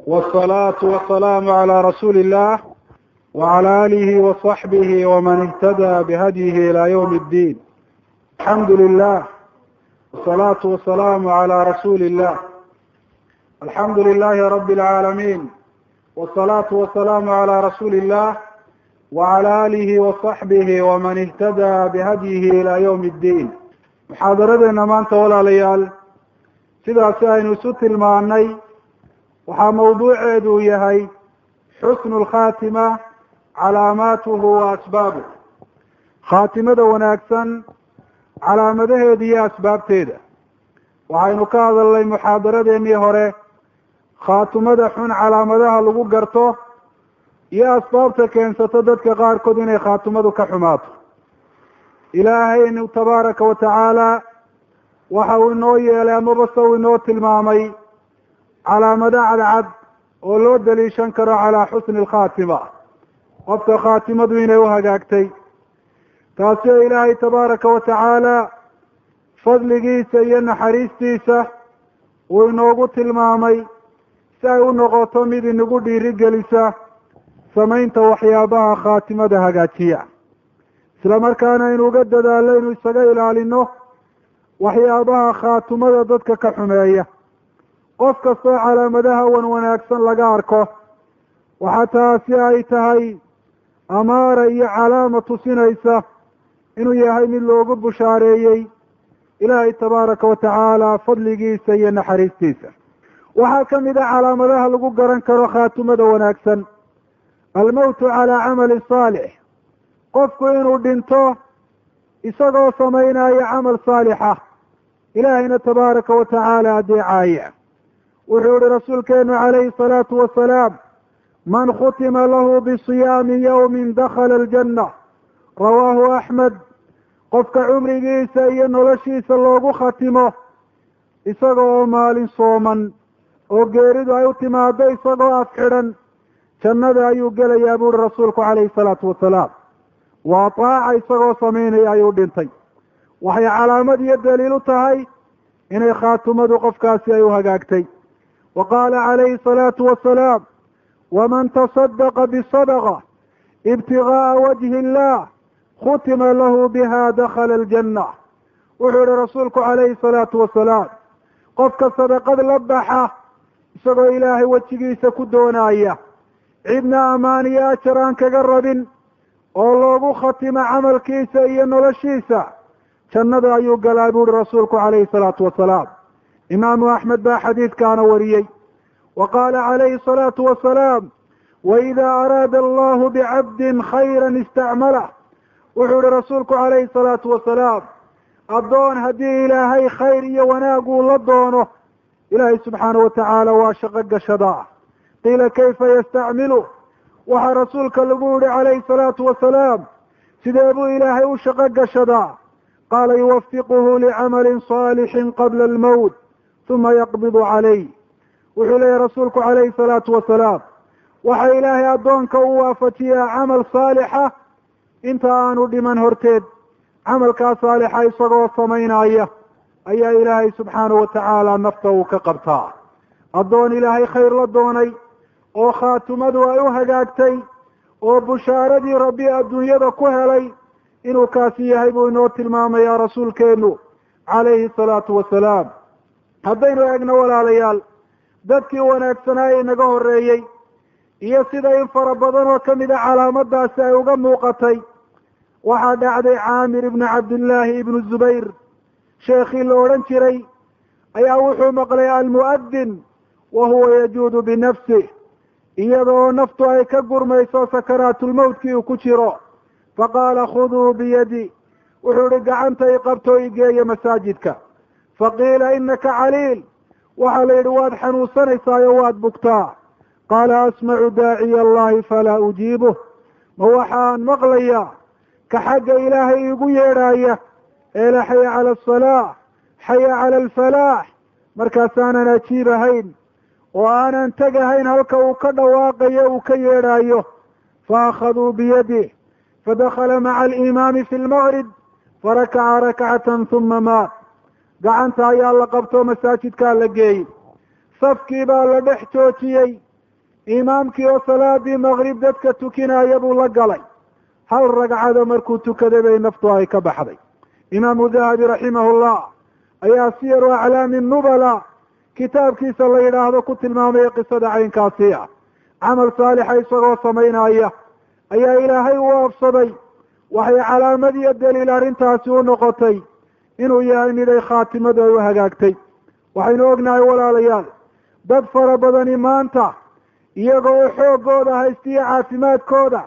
والصلاة والسلام على رسول الله وعلى آله وصحبه ومن اهتدى بهديه إلى يوم الدين الحمد لله والصلاة والسلام على رسول الله الحمد لله رب العالمين والصلاة والسلام على رسول الله وعلى آله وصحبه ومن اهتدى بهديه إلى يوم الدين muxaadaradeena maanta walaalayaal sidaasi aynu isu tilmaanay waxaa mawduuceedu yahay xusnu lkhaatima calaamaatuhu wa asbaabuh khaatimada wanaagsan calaamadaheeda iyo asbaabteeda. Waxaynu ka hadalnay muxaadaradeenii hore khaatimada xun calaamadaha lagu garto iyo asbaabta keensato dadka qaarkood inay khaatimadu ka xumaato. Ilaahaynu tabaaraka wa tacaala waxa uu inoo yeelay amaba se uu inoo tilmaamay calaamado cadcad oo loo daliishan karo calaa xusni alkhaatima. Qofka khaatimadu inay u hagaagtay. Taasi oo ilaahay tabaaraka wa tacaala fadligiisa iyo naxariistiisa uu inoogu tilmaamay si ay u noqoto mid inagu dhiirigelisa samaynta waxyaabaha khaatimada hagaajiya. Isla markaana aynu uga dadaallo inu isaga ilaalino waxyaabaha khaatimada dadka ka xumeeya qof kastoo calaamadaha wan wanaagsan laga arko waxaa taasi ay tahay amaara iyo calaama tusinaysa inuu yahay mid loogu bushaareeyey ilaahay tabaaraka wa tacaala fadligiisa iyo naxariistiisa. Waxaa ka mid a calaamadaha lagu garan karo khaatimada wanaagsan almowtu calaa camali saalix. Qofku inuu dhinto isagoo samaynaya camal saalixa ilaahayna tabaaraka wa tacaala adeecaaya wuxuu yihi rasuulkeenu calayhi salaatu wasalaam man khutima lahu bisiyaami yowmin dakhala aljanna. Rawaahu axmed qofka cumrigiisa iyo noloshiisa loogu khatimo isaga oo maalin sooman oo geeridu ay u timaado isagoo af xidhan jannada ayuu gelayaa buuhi rasuulku calayhi salaatu wasalaam. Waa taaca isagoo samaynaya ayuu dhintay. Waxay calaamad iyo daliil u tahay inay khaatimadu qofkaasi ay u hagaagtay qaala calayhi salaatu wasalaam waman tasadaqa bisadaqa ibtigaa'a wajhi illah khutima lahu biha dakhala aljanna wuxuu yihi rasuulku calayhi salaatu wasalaam qofka sadaqad la baxa isagoo ilaahay wejigiisa ku doonaya cidna ammaan iyo ajar aan kaga rabin oo loogu khatimo camalkiisa iyo noloshiisa jannada ayuu galaa buuhi rasuulku calayhi salaatu wasalaam imaamu axmed baa xadiidkaana wariyey. Wa qaala calayhi salaatu wasalaam waidaa araada allahu bicabdin khayran istacmalah wuxuu yihi rasuulku calayhi salaatu wasalaam addoon haddii ilaahay khayr iyo wanaag uu la doono ilaahay subxaanahu watacaala waa shaqo gashadaa qiila kayfa yastacmilu? Waxaa rasuulka lagu yihi calayhi salaatu wasalaam sidee buu ilaahay u shaqo gashadaa qaala yuwafiquhu licamalin saalixin qabla almowt uma yaqbidu calayh wuxuu leeyahy rasuulku calayhi salaatu wasalaam waxa ilaahay addoonka u waafajiyaa camal saalixa inta aanu dhiman horteed camalkaa saalixa isagoo samaynaya ayaa ilaahay subxaanahu watacaala nafta uu ka qabtaa addoon ilaahay khayr la doonay oo khaatimadu ay u hagaagtay oo bushaaradii rabbi adduunyada ku helay inuu kaasi yahay buu inoo tilmaamayaa rasuulkeenu calayhi salaatu wasalaam haddaynu eegno walaalayaal dadkii wanaagsanaa ee inaga horreeyey iyo sida in fara badan oo ka mid a calaamadaasi ay uga muuqatay waxaa dhacday caamir ibnu cabdillaahi ibnu zubayr. Sheekhii la odhan jiray ayaa wuxuu maqlay almu'adin wa huwa yajuudu binafsih iyadoo naftu ay ka gurmayso sakaraatulmowtkii uu ku jiro. Faqaala khuduu biyadi wuxuu ihi gacanta i qabto igeeya masaajidka faqiila inaka caliil waxaa la yidhi waad xanuunsanaysaayo waad bugtaa qaala asmacu daaciya allahi falaa ujiibuh ma waxaan maqlayaa ka xagga ilaahay iigu yeedhaaya eela xaya cala asalaax xaya cala alfalaax markaasaanan ajiib ahayn oo aanan tegahayn halka uu ka dhawaaqayo uu ka yeedhaayo fa akhaduu biyadih fadakhala maca alimaami fi lmaqrib farakaca rakcatan huma maat gacanta ayaa la qabto masaajidkaa la geeyey safkii baa la dhex joojiyey. Imaamkii oo salaadii maqrib dadka tukinaya buu la galay. Hal ragcado markuu tukaday bay naftu ay ka baxday. Imaamu dahabi raximahullah ayaa siyaru aclaami nubala kitaabkiisa la yidhaahdo ku tilmaamaya qisada caynkaasi ah. Camal saalixa isagoo samaynaya ayaa ilaahay u oofsaday waxay calaamad iyo daliil arrintaasi u noqotay inuu yahay miday khaatimadu ay u hagaagtay. Waxaynu ognahay walaalayaal dad fara badani maanta iyagoo xooggooda haystiyo caafimaadkooda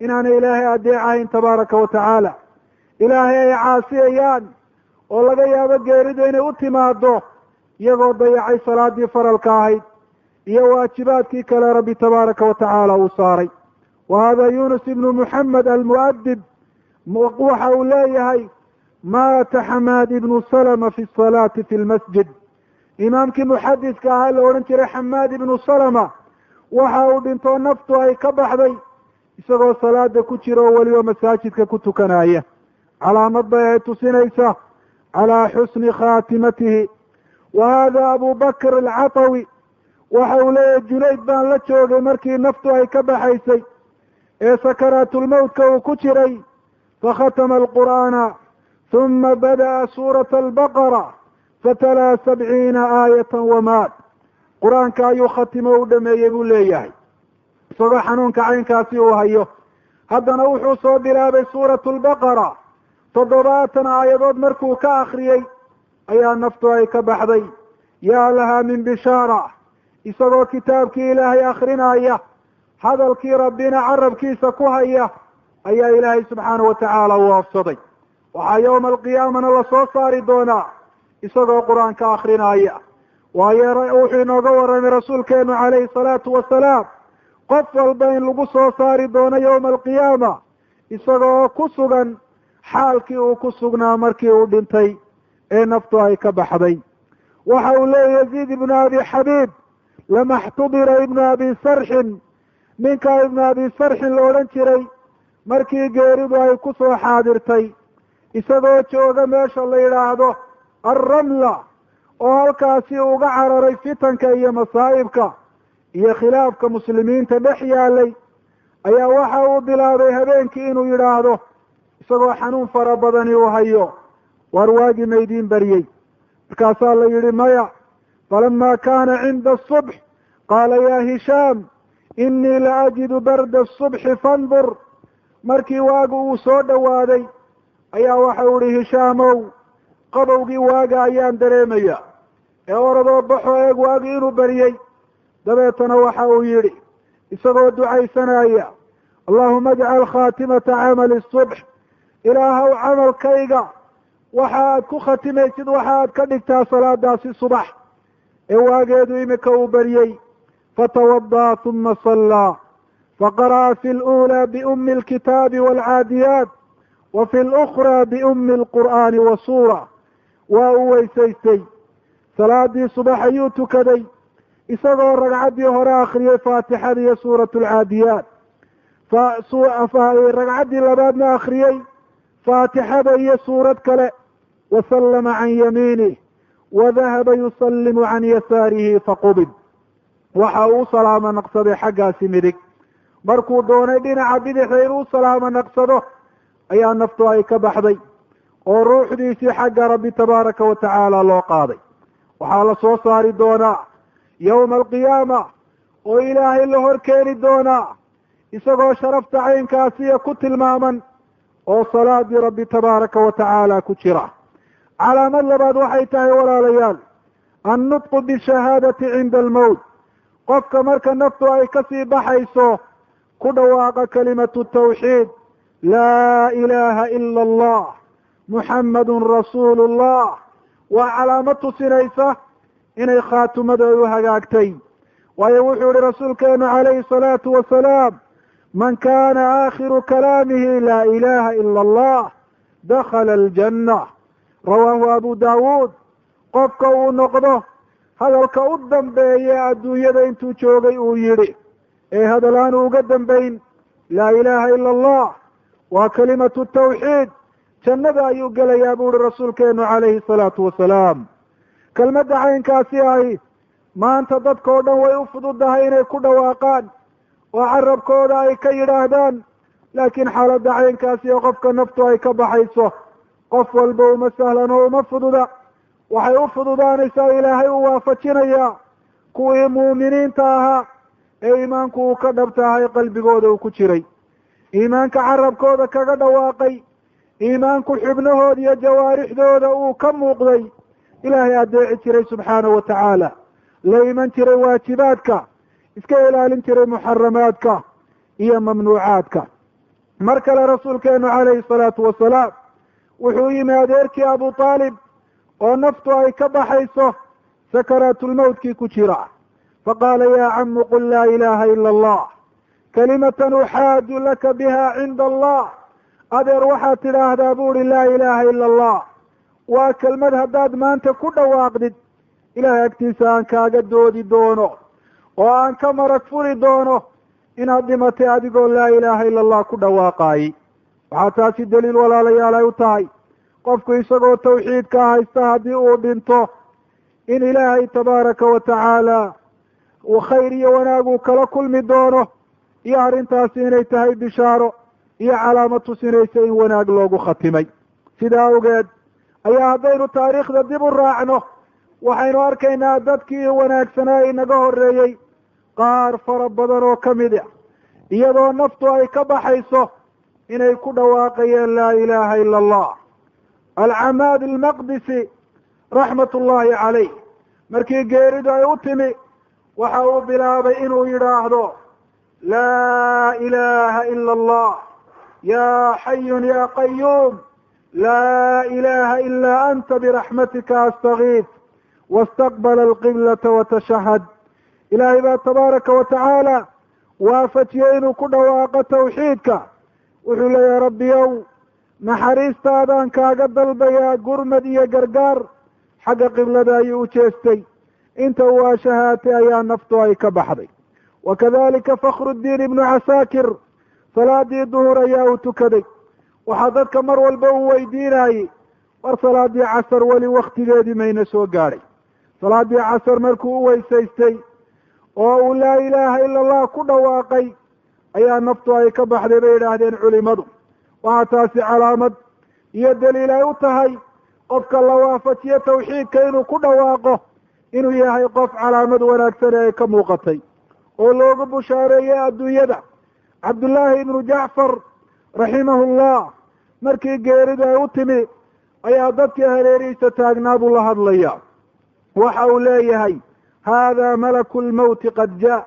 inaanay ilaahay adeecahayn tabaaraka wa tacaala. Ilaahay ay caasiyayaan oo laga yaabo geeridu inay u timaado iyagoo dayacay salaadii faralka ahayd iyo waajibaadkii kale rabbi tabaaraka wa tacaala uu saaray. Wa hada yunus ibnu muxamed almu'adib waxa uu leeyahay maata xamaad ibnu salama fi salaati fi lmasjid imaamkii muxadiska ahaa la odhan jiray xamaad ibnu salama waxa uu dhintoo naftu ay ka baxday isagoo salaada ku jira oo weliba masaajidka ku tukanaya calaamad bay ay tusinaysa calaa xusni khaatimatihi wa hada abu bakr alcatawi waxa uu leeyahay junayd baan la joogay markii naftu ay ka baxaysay ee sakaraatulmowtka uu ku jiray fakhatama alqur'aana huma bada'a suurata albaqara fatalaa sabciina aayatan wamaat qur'aanka ayuu khatimo u dhameeyey buu leeyahay isagoo xanuunka caynkaasi uu hayo haddana wuxuu soo bilaabay suuratu lbaqara toddobaatan aayadood markuu ka akriyey ayaa naftu ay ka baxday yaa lahaa min bishaara isagoo kitaabkii ilaahay akrinaya hadalkii rabbina carabkiisa ku haya ayaa ilaahay subxaana wa tacaala u oofsaday waxaa yowma alqiyaamana la soo saari doonaa isagoo qur'aanka akrinaya waayo wuxuu inooga warramay rasuulkeenu calayhi salaatu wasalaam qof walba in lagu soo saari doono yowma alqiyaama isagoo ku sugan xaalkii uu ku sugnaa markii uu dhintay ee naftu ay ka baxday. Waxa uu leeyahy yaziid ibnu abi xabiib lama xtudira ibnu abi sarxin ninkaa ibnu abi sarxin la odhan jiray markii geeridu ay ku soo xaadirtay isagoo jooga meesha la yidhaahdo alramla oo halkaasi uga cararay fitanka iyo masaa'ibka iyo khilaafka muslimiinta dhex yaalay ayaa waxa uu bilaabay habeenkii inuu yidhaahdo isagoo xanuun fara badani uu hayo. Waar waagii maydiin baryey markaasaa la yidhi maya falama kaana cinda asubx qaala ya hishaam inii la ajidu barda asubxi fandur. Markii waagu uu soo dhowaaday ayaa waxa uu ihi hishaamow qabowgii waaga ayaan dareemaya ee oradoo baxo eeg waagi inuu baryey dabeetana waxa uu yidhi isagoo ducaysanaya allahuma ajcal khaatimata camali subx. Ilaahaw camalkayga waxa aad ku khatimaysid waxa aad ka dhigtaa salaadaasi subax. Ee waageedu iminka uu baryey fatawada'a uma sallaa. Faqara'a fi lulaa biummi alkitaabi waalcaadiyaat wafi fi lukhraa biummi alqur'aani wa suura waa uu weysaystay. Salaadii subax ayuu tukaday. Isagoo ragcaddii hore akhriyay faatixada iyo suurat alcaadiyaat ragcaddii labaadna akhriyey faatixada iyo suurad kale. Wasalama can yamiinih wadahaba yusallimu can yasaarihi faqubid waxa uu salaamo naqsaday xaggaasi midig. Markuu doonay dhinaca bidixda inuu salaamo naqsado ayaa naftu ay ka baxday oo ruuxdiisii xagga rabbi tabaaraka wa tacaala loo qaaday. Waxaa la soo saari doonaa yowma alqiyaama oo ilaahay la hor keeni doonaa isagoo sharafta caynkaasiya ku tilmaaman oo salaadii rabbi tabaaraka wa tacaala ku jira. Calaamad labaad waxay tahay walaalayaal. Annutqu bishahaadati cinda almowt. Qofka marka naftu ay ka sii baxayso ku dhawaaqa kalimatu tawxiid laa ilaaha ila allah muxammadun rasuulu llah waa calaamad tusinaysa inay khaatumada ay u hagaagtay waayo wuxuu yihi rasuulkeenu calayhi salaatu wasalaam man kana aakhiru kalaamihi laa ilaha ila allah dakhala aljanna rawaahu abu daawuud qofka uu noqdo hadalka u dambeeye adduunyada intuu joogay uu yidhi ee hadal aanu uga dambayn laa ilaha ila allah waa kalimatu tawxiid. Jannada ayuu gelayaa buu uhi rasuulkeenu calayhi salaatu wasalaam. Kelmadda caynkaasi ahi maanta dadkao dhan way u fududahay inay ku dhawaaqaan. Oo carabkooda ay ka yidhaahdaan laakiin xaaladda caynkaasi oo qofka naftu ay ka baxayso qof walba uma sahlan oo uma fududa. Waxay u fududaanaysaa ilaahay u waafajinayaa. Kuwii muuminiinta ahaa ee iimaanku uu ka dhabtahay qalbigooda uu ku jiray iimaanka carabkooda kaga dhawaaqay iimaanku xubnahooda iyo jawaarixdooda uu ka muuqday. Ilaahay addeeci jiray subxaanahu wa tacaala. La iman jiray waajibaadka iska ilaalin jiray muxaramaadka iyo mamnuucaadka. Mar kale rasuulkeenu calayhi salaatu wasalaam wuxuu yimi adeerkii abu aalib oo naftu ay ka baxayso sakaraatulmawtkii ku jira. Faqaala yaa camu qul laa ilaaha ila allah kalimatan uxaaju laka biha cinda allah adeer waxaad tidhaahdaa buuhi laa ilaaha ila allah waa kelmad haddaad maanta ku dhawaaqdid ilaahay agtiisa aan kaaga doodi doono oo aan ka marag fuli doono inaad dhimatay adigoo laa ilaaha ila allah ku dhawaaqaayi waxaa taasi daliil walaalayaal ay u tahay qofku isagoo tawxiidka haysta haddii uu dhinto in ilaahay tabaaraka wa tacaala khayr iyo wanaag uu kala kulmi doono iyo arrintaasi inay tahay bishaaro iyo calaamad tusinaysa in wanaag loogu khatimay. Sidaa awgeed ayaa haddaynu taariikhda dib u raacno waxaynu arkaynaa dadkii wanaagsanaa inaga horreeyey qaar fara badan oo ka mid a iyadoo naftu ay ka baxayso inay ku dhawaaqayeen laa ilaaha ila allah alcamaad almaqdisi raxmat ullaahi calayh markii geeridu ay u timi waxa uu bilaabay inuu yidhaahdo laa ilaaha ila allah ya xayun ya qayuum laa ilaha ila anta biraxmatika astagiif wastaqbala alqiblata watashahad ilaahay baa tabaaraka wa tacaala waafajiyey inuu ku dhawaaqo tawxiidka wuxuu leeyahay rabbiyow naxariistaadaan kaaga dalbayaa gurmad iyo gargaar xagga qiblada ayuu u jeestay inta uu ashahaatay ayaa naftu ay ka baxday wa kadalika fakhrudiin ibnu casaakir salaadii duhur ayaa uu tukaday waxaa dadka mar walba uu weydiinayey war salaadii casar weli waktigeedii mayna soo gaadhay salaadii casar markuu u weysaystay oo uu laa ilaaha ila allah ku dhawaaqay ayaa naftu ay ka baxday bay yidhaahdeen culimadu waxaa taasi calaamad iyo daliil ay u tahay qofka la waafajiyo tawxiidka inuu ku dhawaaqo inuu yahay qof calaamad wanaagsan ee ay ka muuqatay oo loogu bushaareeyey adduunyada. Cabdullaahi ibnu jacfar raximahu llah markii geeridu ay u timi ayaa dadkii hareerihiisa taagnaa buu la hadlaya waxa uu leeyahay haada malaku lmawti qad jaa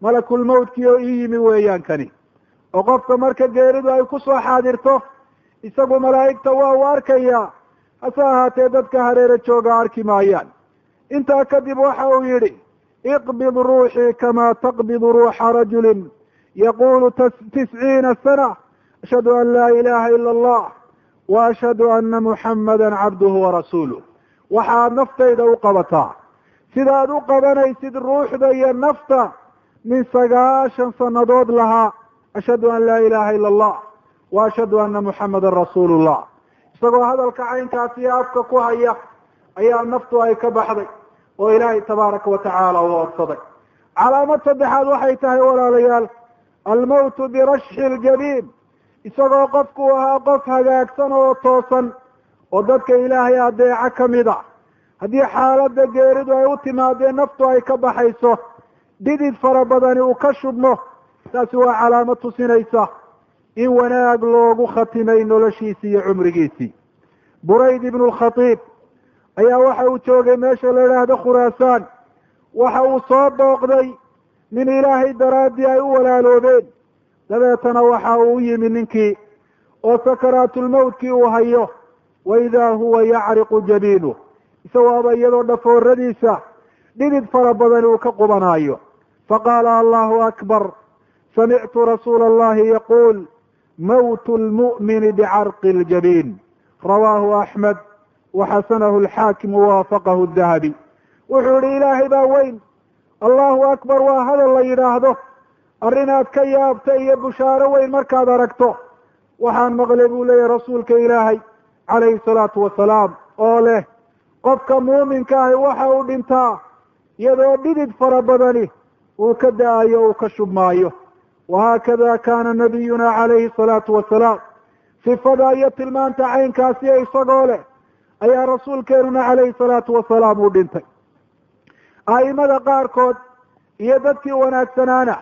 malakulmawtkii oo ii yimi weeyaan kani. Oo qofka marka geeridu ay ku soo xaadirto isagu malaa'igta waa uu arkayaa hase ahaatee dadka hareere jooga arki maayaan. Intaa kadib waxa uu yidhi iqbid ruuxii kamaa taqbidu ruuxa rajulin yaqulu tisciina sana ashhadu an laa ilaha ila allah wa ashhadu ana muxamada cabduhu warasuuluh waxaad naftayda u qabataa sidaad u qabanaysid ruuxda iyo nafta min sagaashan sannadood lahaa ashhadu an laa ilaha ila allah wa ashhadu ana muxamadan rasuulu llah isagoo hadalka caynkaasi afka ku haya ayaa naftu ay ka baxday oo ilaahay tabaaraka wa tacaala u odsaday calaamad saddexaad waxay tahay walaalayaal almawtu birashxi ljabiin isagoo qofku ahaa qof hagaagsan oo toosan oo dadka ilaahay adeeco ka mid a haddii xaaladda geeridu ay u timaadee naftu ay ka baxayso dhidid fara badani uu ka shubmo taasi waa calaamad tusinaysa in wanaag loogu khatimay noloshiisii iyo cumrigiisii. Burayd ibnu lkhatiib ayaa waxa uu joogay meesha la idhaahdo khuraasaan. Waxa uu soo booqday nin ilaahay daraaddii ay u walaaloobeen. Dabeetana waxa uu u yimi ninkii oo sakaraatulmawtkii uu hayo wa idaa huwa yacriqu jabiinuh isagoaba iyadoo dhafooradiisa dhidid fara badani uu ka qubanaayo. Faqaala allahu akbar samictu rasuula allahi yaquul mawtu lmu'mini bicarqi ljabiin rawaahu axmed waxasanahu alxaakimu wawaafaqahu dahabi wuxuu yihi ilaahay baa weyn allahu akbar waa hadal la yidhaahdo arrinaad ka yaabta iyo bushaaro weyn markaad aragto waxaan maqlay buu leeyahy rasuulka ilaahay calayhi salaatu wasalaam oo leh qofka muuminka ahi waxa uu dhintaa iyadoo dhidid fara badani uu ka da'ayo uu ka shubmaayo wahaakada kaana nabiyuna calayhi salaatu wasalaam sifada iyo tilmaanta caynkaasiyo isagoo leh ayaa rasuulkeenuna calayhi salaatu wasalaam uu dhintay. A'imada qaarkood iyo dadkii wanaagsanaana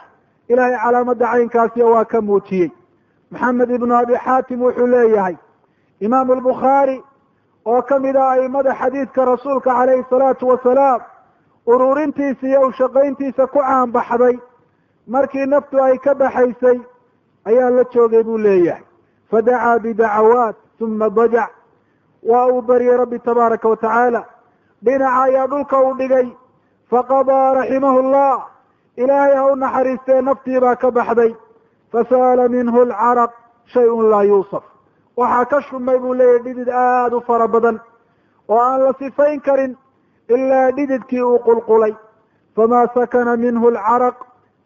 ilaahay calaamadda caynkaasiyo waa ka muujiyey. Maxamed ibnu abi xaatim wuxuu leeyahay imaamu albukhaari oo ka mid ah a'imada xadiidka rasuulka calayhi salaatu wasalaam ururintiisa iyo ushaqayntiisa ku caanbaxday markii naftu ay ka baxaysay ayaa la joogay buu leeyahay. Fadacaa bidacawaat uma dajac waa uu baryey rabbi tabaaraka wa tacaala. Dhinaca ayaa dhulka u dhigay. Faqadaa raximahu llah ilaahay ha u naxariistee naftii baa ka baxday. Fasa'ala minhu alcaraq shay-un laa yuusaf waxaa ka shumay buu leeyahy dhidid aada u fara badan oo aan la sifayn karin ilaa dhididkii uu qulqulay. Famaa sakana minhu alcaraq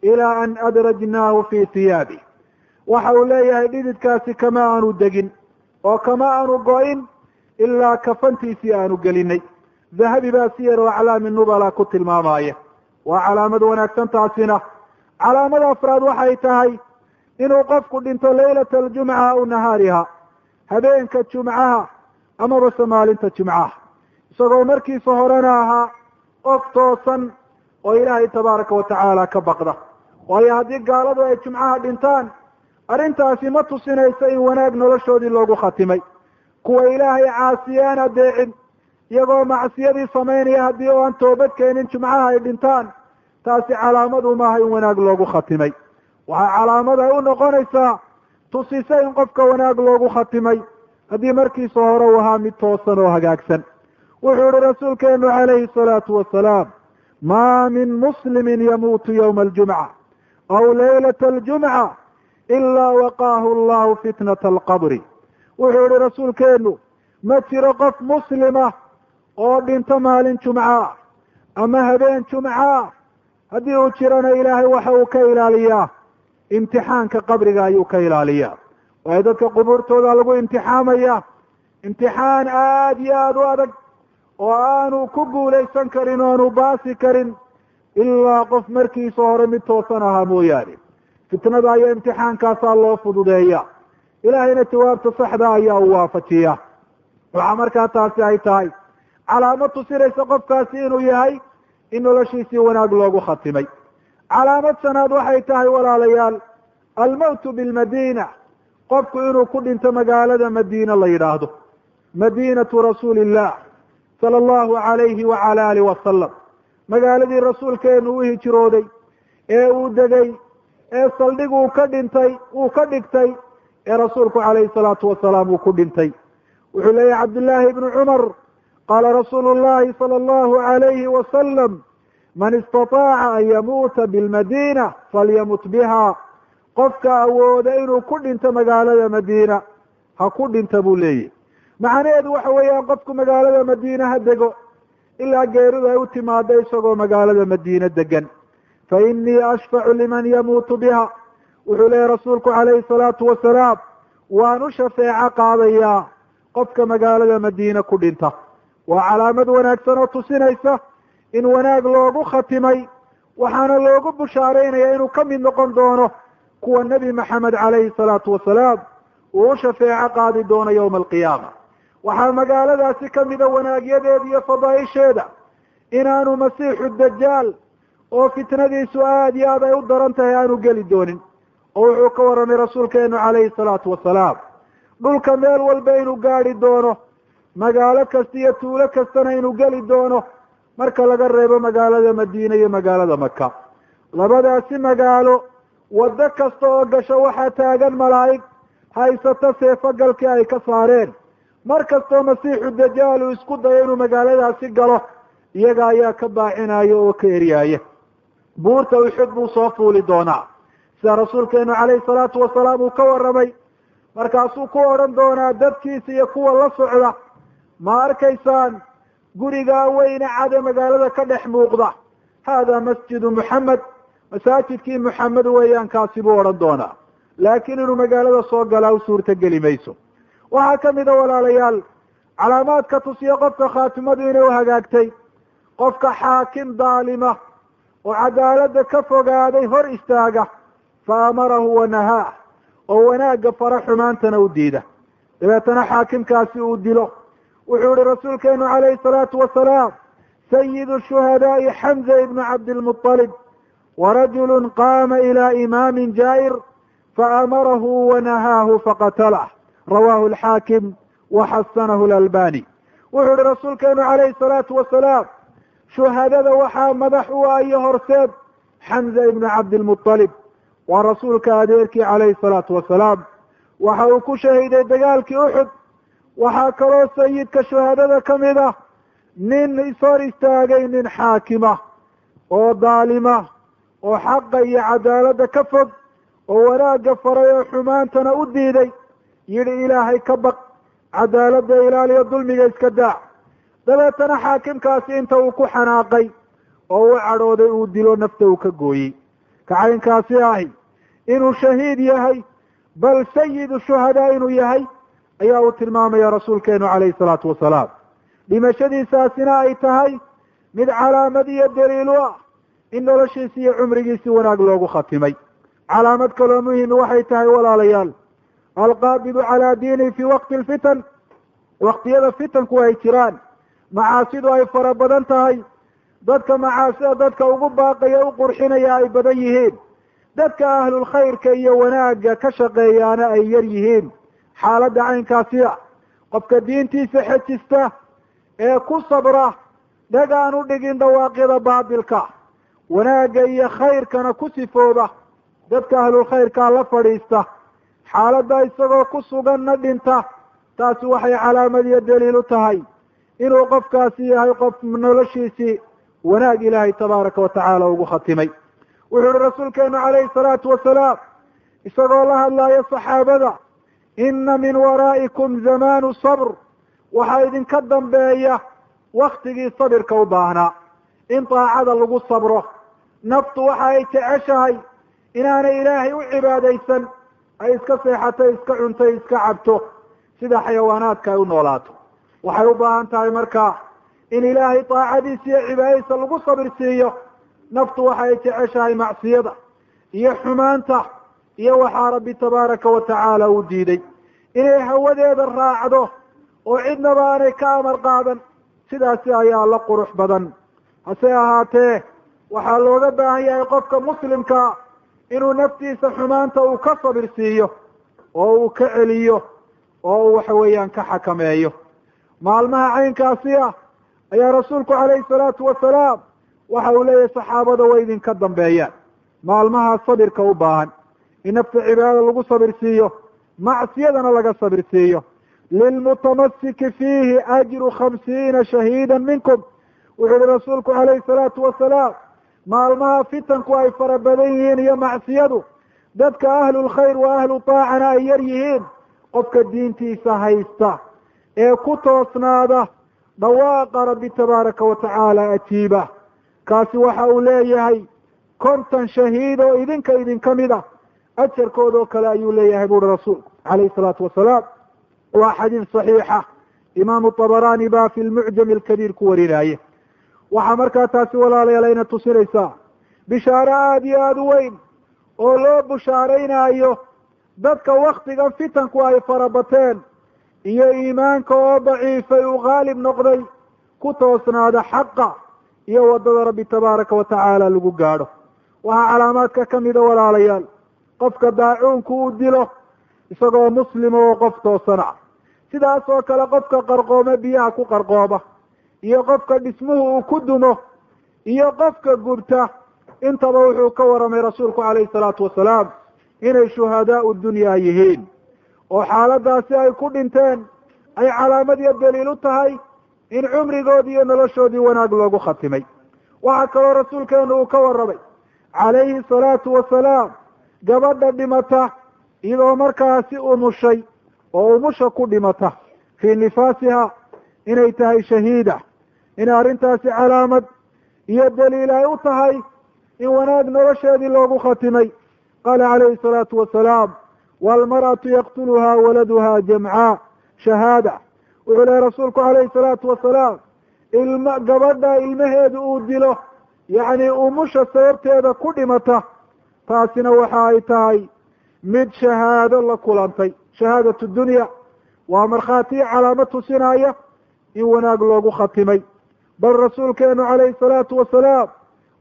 ilaa an adrajnaahu fii hiyaabi waxa uu leeyahay dhididkaasi kama aanu degin oo kama aanu go-in ilaa kafantiisii aanu gelinay dahabi baa siyar oo aclaami nubala ku tilmaamaya waa calaamad wanaagsan taasina calaamada afraad waxay tahay inuu qofku dhinto laylata aljumca aw nahaariha. Habeenka jumcaha amabase maalinta jumcaha. Isagoo markiisa horena ahaa qof toosan oo ilaahay tabaaraka wa tacaala ka baqda. Waayo haddii gaaladu ay jumcaha dhintaan arrintaasi ma tusinayso in wanaag noloshoodii loogu khatimay kuwa ilaahay caasiyaan adeecin iyagoo macsiyadii samaynaya haddii oo aan toobad keenin jumcaha ay dhintaan taasi calaamadu maaha in wanaag loogu khatimay. Waxaa calaamad ay u noqonaysaa tusisa in qofka wanaag loogu khatimay. Haddii markiisa hore uu ahaa mid toosan oo hagaagsan. Wuxuu yihi rasuulkeenu calayhi salaatu wasalaam maa min muslimin yamuutu yowma aljumca aw laylata aljumca ilaa waqaahu allahu fitnata alqabri wuxuu yihi rasuulkeenu ma jiro qof muslima oo dhinto maalin jumca ama habeen jumca. Haddii uu jirana ilaahay waxa uu ka ilaaliyaa. Imtixaanka qabriga ayuu ka ilaaliyaa. Waayo dadka qubuurtooda lagu imtixaamaya imtixaan aada iyo aada u adag oo aanu ku guulaysan karin o aanu baasi karin ilaa qof markiisa hore mid toosan ahaa mooyaane. Fitnada ayaa imtixaankaasaa loo fududeeya ilaahayna jawaabta saxda ayaa u waafajiya waxaa markaa taasi ay tahay calaamad tusinaysa qofkaasi inuu yahay in noloshiisii wanaag loogu khatimay calaamad sanaad waxay tahay walaalayaal almowtu bilmadiina qofku inuu ku dhinto magaalada madiina la yidhaahdo madiinatu rasuuli illah sala allahu alayhi wacala alih wasalam magaaladii rasuulkeenu u hijrooday ee uu degay ee saldhig uu ka dhintay uu ka dhigtay ee rasuulku calayhi salaatu wasalaam uu ku dhintay. Wuxuu leeyahy cabdullaahi ibnu cumar qaala rasuulu llahi sala allahu alayhi wasalam man istataaca an yamuuta bilmadiina falyamut biha qofka awooda inuu ku dhinto magaalada madiina ha ku dhinta buu leeyahy macnaheedu waxa weeyaan qofku magaalada madiina ha dego ilaa geeridu ay u timaado isagoo magaalada madiina degan. Fa inii ashfacu liman yamuutu biha wuxuu leeyahy rasuulku calayhi salaatu wasalaam waan u shafeeco qaadayaa qofka magaalada madiina ku dhinta. Waa calaamad wanaagsan oo tusinaysa in wanaag loogu khatimay waxaana loogu bushaaraynaya inuu ka mid noqon doono kuwa nebi maxamed calayhi salaatu wasalaam uu u shafeeco qaadi doono yowma alqiyaama waxaa magaaladaasi ka mida wanaagyadeeda iyo fadaaisheeda inaanu masiixu dajaal oo fitnadiisu aada iyo aad ay u daran tahay aanu geli doonin oo wuxuu ka warramay rasuulkeenu calayhi salaatu wasalaam. Dhulka meel walba inuu gaadi doono magaalo kasta iyo tuulo kastana inuu geli doono. Marka laga reebo magaalada madiina iyo magaalada maka labadaasi magaalo waddo kasta oo gasho waxaa taagan malaa'ig haysato seefogalkii ay ka saareen. Mar kastoo masiixu dajaal uu isku dayo inuu magaaladaasi galo iyaga ayaa ka baacinaya oo ka eryaaya buurta uxud buu soo fuuli doonaa sida rasuulkeenu calayhi salaatu wasalaam uu ka warramay. Markaasuu ku odhan doonaa dadkiisa iyo kuwa la socda. Ma arkaysaan gurigaa weyne cade magaalada ka dhex muuqda. Haadaa masjidu muxamed masaajidkii muxamed weeyaan kaasi buu odhan doonaa. Laakiin inuu magaalada soo galaa u suurto geli mayso. Waxaa ka mida walaalayaal calaamaadka tusiya qofka khaatimadu inay u hagaagtay. Qofka xaakim daalima oo cadaaladda ka fogaaday hor istaaga fa amarahu wanahaah oo wanaagga fara xumaantana u diida. Dabeetana xaakimkaasi uu dilo. Wuxuu yihi rasuulkeenu calayhi salaatu wasalaam sayidu shuhadaa'i xamza ibnu cabdilmuطalib warajulu qaama ilaa imaamin jaa'ir faamarahu wanahaahu faqatalah rawaahu alxaakim waxasanahu lalbani wuxuu yihi rasuulkeenu calayhi salaatu wasalaam shuhadada waxaa madax u ah iyo horseed xamza ibnu cabdilmuطalib waa rasuulka adeerkii calayhi salaatu wasalaam. Waxa uu ku shahiiday dagaalkii uxud waxaa kaloo sayidka shuhadada ka mid ah nin ishor istaagay nin xaakima oo daalima oo xaqa iyo cadaaladda ka fog oo wanaagga faray oo xumaantana u diiday. Yidhi ilaahay ka baq cadaaladda ilaaliyo dulmiga iska daac. Dabeetana xaakimkaasi inta uu ku xanaaqay oo u cadhooday uu dilo nafta uu ka gooyey. Kacaynkaasi ahi inuu shahiid yahay bal sayidu shuhadaa inuu yahay ayaa uu tilmaamaya rasuulkeenu calayhi salaatu wasalaam dhimashadiisaasina ay tahay mid calaamad iyo daliil u ah in noloshiisi iyo cumrigiisi wanaag loogu khatimay. Calaamad kaloo muhimi waxay tahay walaalayaal. Alqaabidu calaa diini fii waqti alfitan. Waqtiyada fitanku ay jiraan. Macaasidu ay fara badan tahay. Dadka macaasida dadka ugu baaqaya u qurxinaya ay badan yihiin dadka ahlulkhayrka iyo wanaagga ka shaqeeyaana ay yar yihiin. Xaaladda caynkaasi ah qofka diintiisa xejista ee ku sabra dhag aan u dhigin dhawaaqyada baatilka. Wanaagga iyo khayrkana ku sifooba dadka ahlulkhayrkaa la fadhiista. Xaaladda isagoo ku suganna dhinta taasi waxay calaamad iyo daliil u tahay inuu qofkaasi yahay qof noloshiisii wanaag ilaahay tabaaraka wa tacaala ugu khatimay wuxuu ihi rasuulkeenu calayhi salaatu wasalaam isagoo la hadlaayo saxaabada inna min waraa'ikum zamaanu sabr. Waxaa idinka dambeeya waktigii sabirka u baahnaa in daacada lagu sabro. Naftu waxa ay jeceshahay inaanay ilaahay u cibaadaysan ay iska seexatay iska cuntay iska cabto sida xayawaanaadka ay u noolaato. Waxay u baahan tahay markaa in ilaahay daacadiisa iyo cibaadadiisa lagu sabir siiyo naftu waxa ay jeceshahay macsiyada iyo xumaanta iyo waxaa rabbi tabaaraka wa tacaala uu diiday. inay hawadeeda raacdo oo cidnaba aanay ka amar qaadan sidaasi ayaa la qurux badan. hase ahaatee waxaa looga baahan yahay qofka muslimkaa inuu naftiisa xumaanta uu ka sabir siiyo oo uu ka celiyo oo uu waxa weeyaan ka xakameeyo. maalmaha caynkaasi ah ayaa rasuulku calayhi salaatu wasalaam waxa uu leeyahay saxaabada way idinka dambeeyaan maalmaha sabirka u baahan. In nafta cibaadada lagu sabir siiyo. Macsiyadana laga sabir siiyo. Lilmutamasiki fiihi ajru khamsiina shahiida minkum. Wuxuu yihi rasuulku calayhi salaatu wasalaam maalmaha fitanku ay fara badan yihiin iyo macsiyadu. Dadka ahlulkhayr wa ahlu taacana ay yar yihiin. Qofka diintiisa haysta. Ee ku toosnaada. Dhawaaqa rabbi tabaaraka wa tacaala ajiiba kaasi waxa uu leeyahay konton shahiid oo idinka idinka mid ah. Ajarkoodoo kale ayuu leeyahay buuri rasuulku calayhi salaatu wasalaam. Waa xadiid saxiixa. Imaamu tabaraani baa fi lmucjam alkabiir ku warinaaye waxaa markaa taasi walaalayaal ayna tusinaysaa. Bishaaro aada iyo aada u weyn oo loo bushaaraynaayo dadka waktigan fitanku ay farabateen iyo iimaanka oo daciifay uu qaalib noqday ku toosnaada xaqa iyo waddada rabbi tabaaraka wa tacaala lagu gaadho. Waxaa calaamaadka ka mida walaalayaal. Qofka daacuunku uu dilo isagoo muslima oo qof toosan ah. Sidaas oo kale qofka qarqoome biyaha ku qarqooba iyo qofka dhismuhu uu ku dumo iyo qofka gubta intaba wuxuu ka waramay rasuulku calayhi salaatu wasalaam inay shuhadaau dunyaa yihiin. Oo xaaladaasi ay ku dhinteen ay calaamad iyo daliil u tahay in cumrigoodii iyo noloshoodii wanaag loogu khatimay. Waxaa kaloo rasuulkeenu uu ka warramay. Calayhi salaatu wasalaam gabadha dhimata iyadoo markaasi umushay oo umusha ku dhimata fii nifaasiha inay tahay shahiida in arrintaasi calaamad iyo daliil ay u tahay in wanaag nolosheedii loogu khatimay. Qaala calayhi salaatu wasalaam waalmar'atu yaqtuluhaa waladuha jamcaa shahaada wuxuu lehay rasuulku calayhi salaatu wasalaam ilma gabadha ilmaheedu uu dilo yacni umusha sababteeda ku dhimata taasina waxa ay tahay mid shahaado la kulantay. Shahaadatu dunya waa markhaatiyo calaamo tusinaya in wanaag loogu khatimay. Bal rasuulkeenu calayhi salaatu wasalaam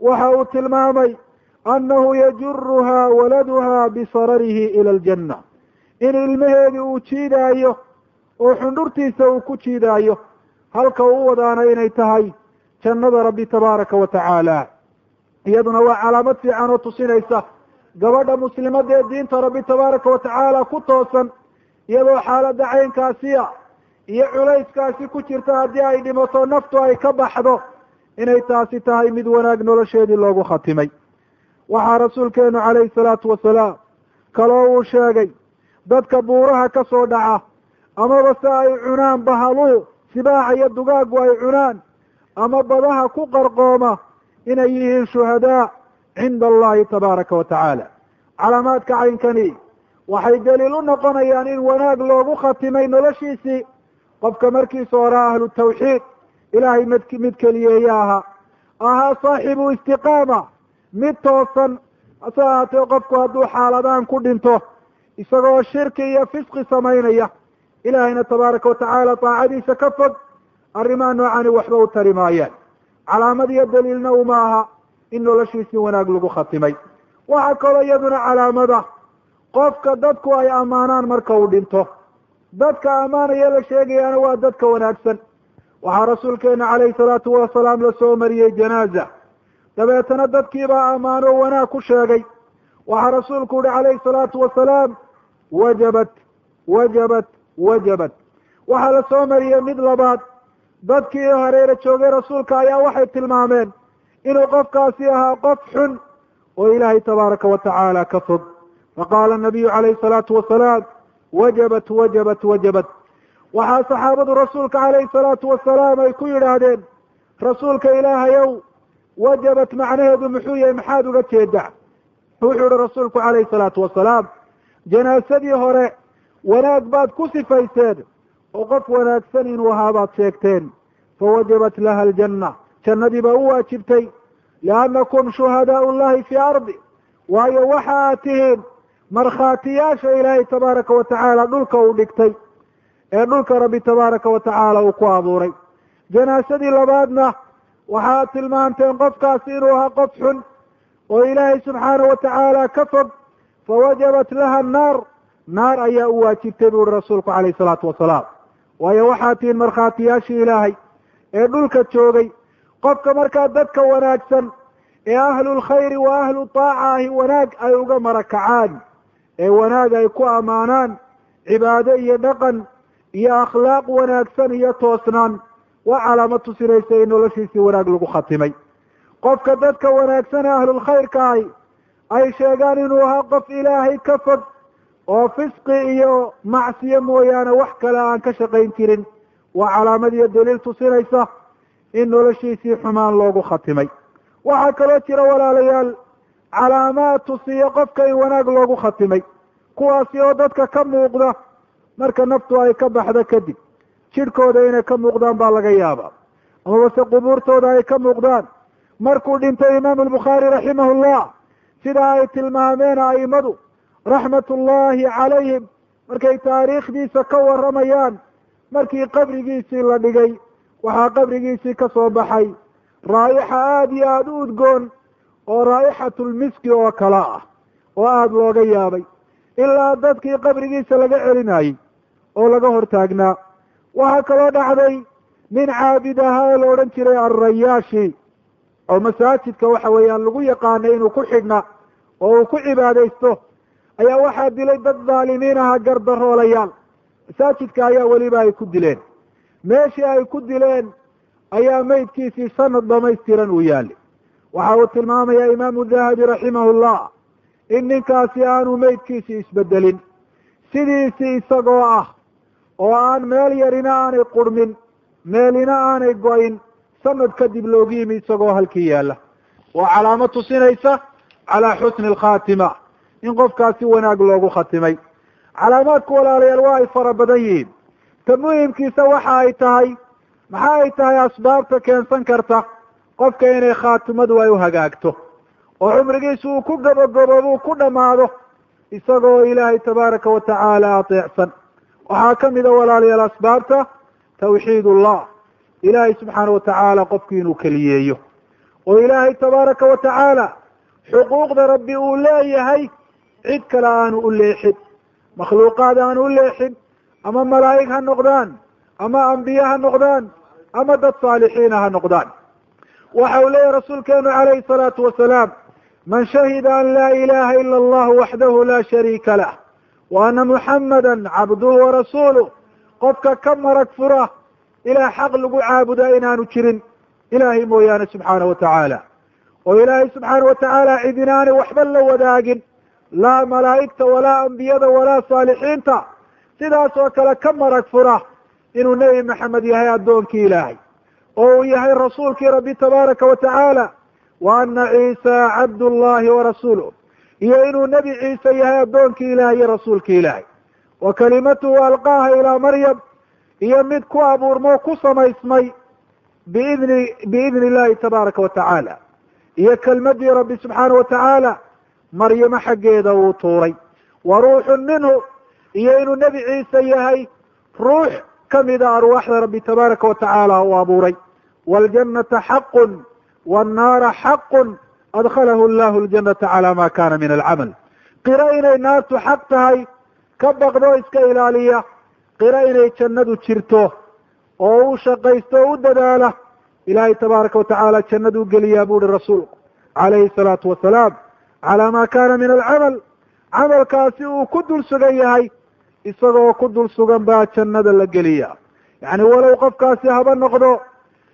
waxa uu tilmaamay annahu yajuruhaa waladuha bisararihi ila aljanna. In ilmaheedii uu jiidaayo oo xundhurtiisa uu ku jiidaayo halka uu wadaana inay tahay jannada rabbi tabaaraka wa tacaala. Iyaduna waa calaamad fiican oo tusinaysa gabadha muslimadda ee diinta rabbi tabaaraka wa tacaala ku toosan iyadoo xaaladda caynkaasiya iyo culayskaasi ku jirta haddii ay dhimato naftu ay ka baxdo inay taasi tahay mid wanaag nolosheedii loogu khatimay. Waxaa rasuulkeenu calayhi salaatu wasalaam kaloo uu sheegay dadka buuraha ka soo dhaca amaba se ay cunaan bahaluhu sibaaxa iyo dugaaggu ay cunaan. Ama badaha ku qarqooma inay yihiin shuhadaa cinda allahi tabaaraka wa tacaala. Calaamaadka caynkani waxay daliil u noqonayaan in wanaag loogu khatimay noloshiisii qofka markiisa hore ahlu tawxiid ilaahay mid mid keliyeeye ahaa ahaa saaxibu istiqaama mid toosan. Hase ahaatee qofku hadduu xaaladaan ku dhinto isagoo shirki iyo fisqi samaynaya ilaahayna tabaaraka watacaala daacadiisa ka fog arrimaha noocani waxba u tari maayaan calaamad iyo daliilna uma aha in noloshiisii wanaag lagu khatimay waxaa kaloo iyaduna calaamada qofka dadku ay ammaanaan marka uu dhinto dadka ammaanaya la sheegayaana waa dadka wanaagsan waxaa rasuulkeena calayhi salaatu wasalaam la soo mariyey janaaza dabeetana dadkiibaa ammaano wanaag ku sheegay waxaa rasuulku uhi calayhi salaatu wasalaam wajabat wajabat wajabat. Waxaa la soo mariyey mid labaad dadkii hareera joogay rasuulka ayaa waxay tilmaameen inuu qofkaasi ahaa qof xun oo ilaahay tabaaraka wa tacaala ka fog. Faqaala nabiyu calayhi salaatu wasalaam wajabat wajabat wajabat. Waxaa saxaabadu rasuulka calayhi salaatu wasalaam ay ku yidhaahdeen rasuulka ilaahayow wajabat macnaheedu muxuu yahay maxaad uga jeedaa? Wuxuu yihi rasuulku calayhi salaatu wasalaam janaasadii hore wanaag baad ku sifayseen oo qof wanaagsan inuu ahaa baad sheegteen. Fawajabat laha aljanna. Jannadii baa u waajibtay. Liannakum shuhadaau llahi fii ardi. Waayo waxa aad tihiin markhaatiyaasha ilaahay tabaaraka wa tacaala dhulka uu dhigtay ee dhulka rabbi tabaaraka wa tacaala uu ku abuuray. Janaasadii labaadna waxaad tilmaanteen qofkaasi inuu ahaa qof xun oo ilaahay subxaanahu wa tacaala ka fog. Fawajabat laha annaar naar ayaa u waajibtay buu uhi rasuulku calayhi salaatu wasalaam. Waayo waxaad tihiin markhaatiyaashii ilaahay ee dhulka joogay qofka markaa dadka wanaagsan ee ahlulkhayri wa ahlu taaca ahi wanaag ay uga marakacaan ee wanaag ay ku ammaanaan cibaado iyo dhaqan iyo akhlaaq wanaagsan iyo toosnaan waa calaamad tusinaysa in noloshiisii wanaag lagu khatimay. Qofka dadka wanaagsan ee ahlulkhayrka ahi ay sheegaan inuu ahaa qof ilaahay ka fog oo fisqi iyo macsiyo mooyaane wax kale aan ka shaqayn jirin waa calaamad iyo daliil tusinaysa in noloshiisii xumaan loogu khatimay. Waxaa kaloo jira walaalayaal calaamaad tusiya qofka in wanaag loogu khatimay kuwaasi oo dadka ka muuqda marka naftu ay ka baxdo kadib jidhkooda inay ka muuqdaan baa laga yaabaa. Amaba se qubuurtooda ay ka muuqdaan. Markuu dhintay imaamu albukhaari raximahullah sida ay tilmaameen a'immadu raxmatullaahi calayhim. Markay taariikhdiisa ka warramayaan markii qabrigiisii la dhigay waxaa qabrigiisii ka soo baxay. Raa'ixa aada iyo aada u udgoon oo raa'ixatulmiski oo kale ah oo aada looga yaabay. Ilaa dadkii qabrigiisa laga celinayey oo laga hortaagnaa. Waxaa kaloo dhacday nin caabid ahaa ee la odhan jiray alrayaashi oo masaajidka waxa weeyaan lagu yaqaanay inuu ku xidhna oo uu ku cibaadaysto ayaa waxaa dilay dad dhaalimiin aha gardaroolayaal masaajidka ayaa weliba ay ku dileen. Meeshii ay ku dileen ayaa meydkiisii sanad dhamaystiran uu yaali waxa uu tilmaamayaa imaamu dahabi raximahullah in ninkaasi aanu meydkiisii isbedelin. Sidiisii isagoo ah oo aan meel yarina aanay qurmin meelina aanay go-in sanad kadib loogu yimi isagoo halkii yaalla. Waa calaamad tusinaysa calaa xusni alkhaatima in qofkaasi wanaag loogu khatimay. Calaamaadku walaalayaal waa ay fara badan yihiin. Ta muhimkiisa waxa ay tahay maxa ay tahay asbaabta keensan karta? Qofka inay khaatimadu ay u hagaagto oo cumrigiisu uu ku gabagaboobo uu ku dhammaado isagoo ilaahay tabaaraka wa tacaala ateecsan. Waxaa ka mida walaalayaal asbaabta tawxiid ullah ilaahay subxaana wa tacaala qofki inuu keliyeeyo. Oo ilaahay tabaaraka wa tacaala xuquuqda rabbi uu leeyahay cid kale aanu u leexin makhluuqaad aanu u leexin ama malaa'ig ha noqdaan ama ambiye ha noqdaan ama dad saalixiina ha noqdaan. Waxa uu leeyahy rasuulkeenu calayhi salaatu wasalaam man shahida an laa ilaha ila allah waxdahu la shariika lah wa ana muxamada cabduhu warasuuluh qofka ka marag fura ilaah xaq lagu caabudaa inaanu jirin ilaahay mooyaane subxaana wa tacaala. Oo ilaahay subxaana wa tacaala cid inaanay waxba la wadaagin laa malaa'igta walaa ambiyada walaa saalixiinta sidaas oo kale ka marag fura inuu nebi maxamed yahay addoonkii ilaahay oo uu yahay rasuulkii rabbi tabaaraka wa tacaala wa ana ciisa cabdullahi warasuuluh iyo inuu nebi ciise yahay addoonkii ilahay iyo rasuulkii ilaahay. Wa kalimatuhu alqaaha ilaa maryam iyo mid ku abuurmo ku samaysmay biidni biidni illahi tabaaraka wa tacaala iyo kelmadii rabbi subxaana wa tacaala maryamo xaggeeda uu tuuray. Wa ruuxun minhu iyo inuu nebi ciise yahay ruux kamida arwaaxda rabbi tabaaraka wa tacaala uu abuuray. Waljannata xaqun wannaara xaqun adkhalahu llahu ljanata cala ma kana min alcamal. Qiro inay naartu xaq tahay ka baqdo iska ilaaliya. Qiro inay jannadu jirto oo u shaqaysto o u dadaala. Ilaahay tabaaraka wa tacaala jannaduu geliyaa bu uhi rasuulku calayhi salaatu wasalaam calaa ma kana min alcamal. Camalkaasi uu ku dul sugan yahay isagoo ku dul sugan baa jannada la geliya yacni walow qofkaasi haba noqdo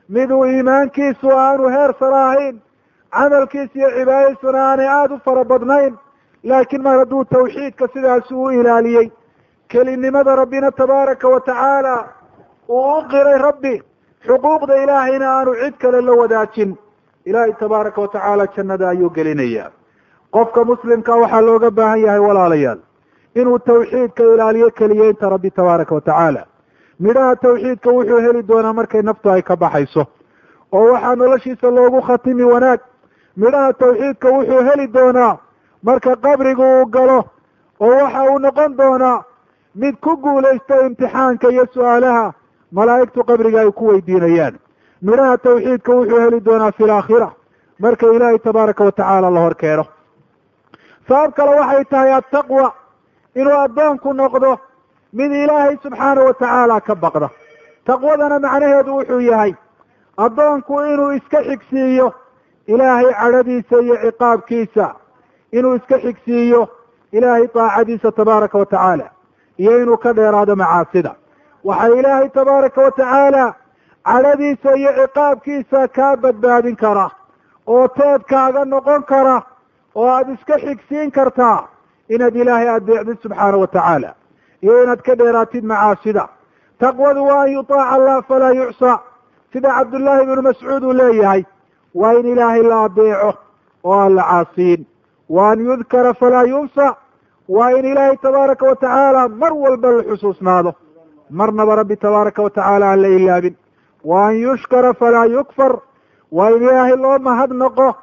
miduu iimaankiisu aanu heer sare ahayn camalkiisa iyo cibaadadiisuna aanay aada u fara badnayn laakiin mar hadduu tawxiidka sidaasi u ilaaliyey kelinimada rabbina tabaaraka wa tacaala uu u qiray rabbi xuquuqda ilaahayna aanu cid kale la wadaajin. Ilaahay tabaaraka wa tacaala jannada ayuu gelinaya qofka muslimka waxaa looga baahan yahay walaalayaal. Inuu tawxiidka ilaaliyo keliyeynta rabbi tabaaraka wa tacaala. Midhaha tawxiidka wuxuu heli doonaa markay naftu ay ka baxayso. Oo waxaa noloshiisa loogu khatimi wanaag. Midhaha tawxiidka wuxuu heli doonaa marka qabrigu uu galo. Oo waxa uu noqon doonaa mid ku guulaysta imtixaanka iyo su'aalaha malaa'igtu qabriga ay ku weydiinayaan. Midhaha tawxiidka wuxuu heli doonaa fi laakhira marka ilaahay tabaaraka wa tacaala la hor keeno sabab kale waxay tahay attaqwa inuu addoonku noqdo mid ilaahay subxaana wa tacaala ka baqda. Taqwadana macnaheedu wuxuu yahay addoonku inuu iska xigsiiyo ilaahay cadhadiisa iyo ciqaabkiisa inuu iska xigsiiyo ilaahay daacadiisa tabaaraka wa tacaala iyo inuu ka dheeraado macaasida. Waxaa ilaahay tabaaraka wa tacaala cadhadiisa iyo ciqaabkiisa kaa badbaadin kara oo teedkaaga noqon kara oo aada iska xigsiin kartaa inaad ilaahay adeecdid subxaana wa tacaala iyo inaad ka dheeraatid macaasida taqwadu waa an yutaaca allah falaa yucsa. Sida cabdullaahi ibnu mascuud uu leeyahay waa in ilaahay la adeeco oo aan la caasiyin wa an yudkara falaa yunsa waa in ilaahay tabaaraka wa tacaala mar walba la xusuusnaado. Marnaba rabbi tabaaraka wa tacaala aan la ilaabin. Wa an yushkara falaa yukfar. Waa in ilaahay loo mahadnaqo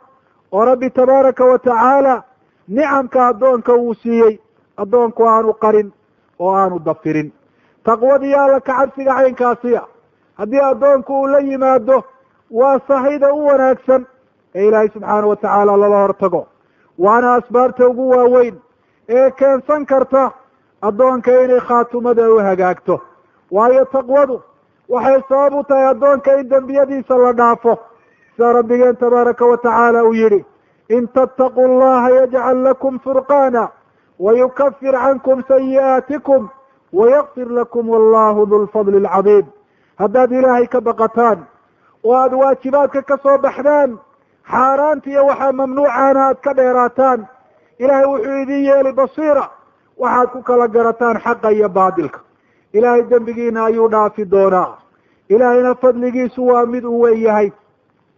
oo rabbi tabaaraka wa tacaala nicamka addoonka uu siiyey addoonku aanu qarin oo aanu dafirin. Taqwadii alla ka cabsiga caynkaasiya. Haddii addoonku uu la yimaado waa sahayda u wanaagsan ee ilaahay subxaana wa tacaala lala hortago. Waana asbaabta ugu waaweyn ee keensan karta addoonka inay khaatumada u hagaagto. Waayo taqwadu waxay sabab u tahay addoonka in dembiyadiisa la dhaafo sida rabbigeen tabaaraka wa tacaala uu yidhi in tattaquu llaha yajcal lakum furqaana wayukafir cankum sayi'aatikum wayakfir lakum wallahu du lfadli alcadiim haddaad ilaahay ka baqataan oo aada waajibaadka ka soo baxdaan xaaraanta iyo waxaa mamnuucaana aad ka dheeraataan ilaahay wuxuu idin yeeli basiira waxaad ku kala garataan xaqa iyo baadilka. Ilaahay dembigiina ayuu dhaafi doonaa. Ilaahayna fadligiisu waa mid uu wen yahay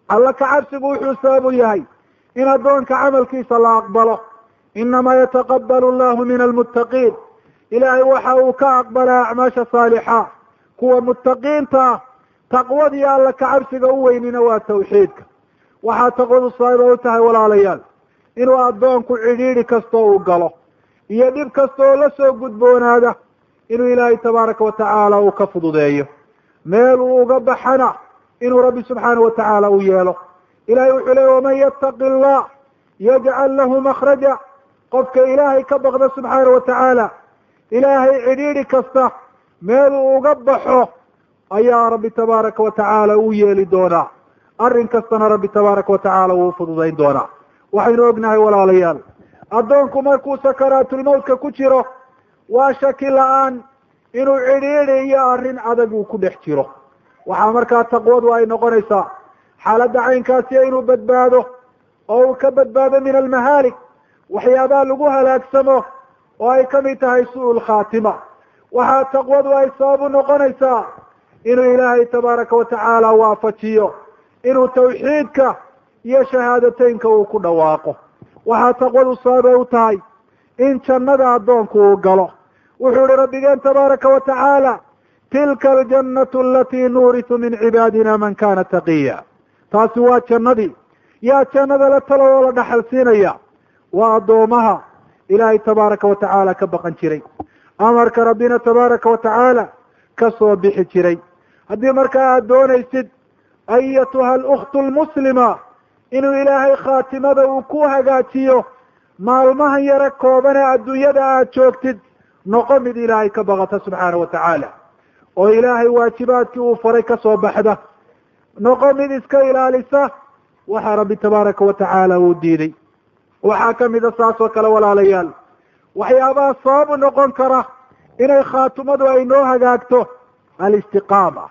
alla ka cabsigu wuxuu u yahay in addoonka camalkiisa la aqbalo. Inamaa yataqabalu allahu min almuttaqiin. Ilaahay waxa uu ka aqbalaa acmaasha saalixa. Kuwa muttaqiinta ah taqwadii alla kacabsiga u weynina waa tawxiidka. Waxaa taqwadu sababa u tahay walaalayaal inuu addoonku cidhiidhi kastoo uu galo iyo dhib kasta oo la soo gudboonaada inuu ilaahay tabaaraka watacaala uu ka fududeeyo. Meel uu uga baxana inuu rabbi subxaanahu watacaala u yeelo. Ilahay wuxuu leey waman yattaqi allah yajcal lahu makhraja. Qofka ilaahay ka baqda subxaana watacaala ilaahay cidhiidhi kasta meel uu uga baxo ayaa rabbi tabaaraka watacaala u yeeli doonaa. Arrin kastana rabbi tabaaraka watacaala wuu fududayn doonaa. Waxaynu ognahay walaalayaal addoonku markuu sakaraatulmawtka ku jiro waa shaki la'aan inuu cidhiidhi iyo arrin adag uu ku dhex jiro waxaa markaa taqwadu ay noqonaysaa xaaladda caynkaasiya inuu badbaado oo uu ka badbaado min almahaalik waxyaabaha lagu halaagsamo oo ay ka mid tahay su'ul khaatima. Waxaa taqwadu ay sabab u noqonaysaa inuu ilaahay tabaaraka watacaala waafajiyo inuu tawxiidka iyo shahaadateynka uu ku dhawaaqo. Waxaa taqwadu sababay u tahay in jannada addoonku uu galo. Wuxuu ihi rabbigeen tabaaraka watacaala tilka aljannatu alatii nuurisu min cibaadina man kana taqiya taasi waa jannadii yaa jannada la talo oo la dhaxal siinaya waa addoomaha ilaahay tabaaraka watacaala ka baqan jiray amarka rabbina tabaaraka watacaala ka soo bixi jiray haddii markaa aad doonaysid ayatuha alkhtu lmuslima inuu ilaahay khaatimada uu ku hagaajiyo maalmahan yare koobane adduunyada aad joogtid noqo mid ilaahay ka baqata subxaana watacaala oo ilaahay waajibaadkii uu faray ka soo baxda. Noqo mid iska ilaalisa waxaa rabbi tabaaraka watacaala uu diiday. Waxaa kamida saas oo kale walaalayaal. Waxyaabaha sababu noqon kara inay khaatimadu ay noo hagaagto alistiqaama.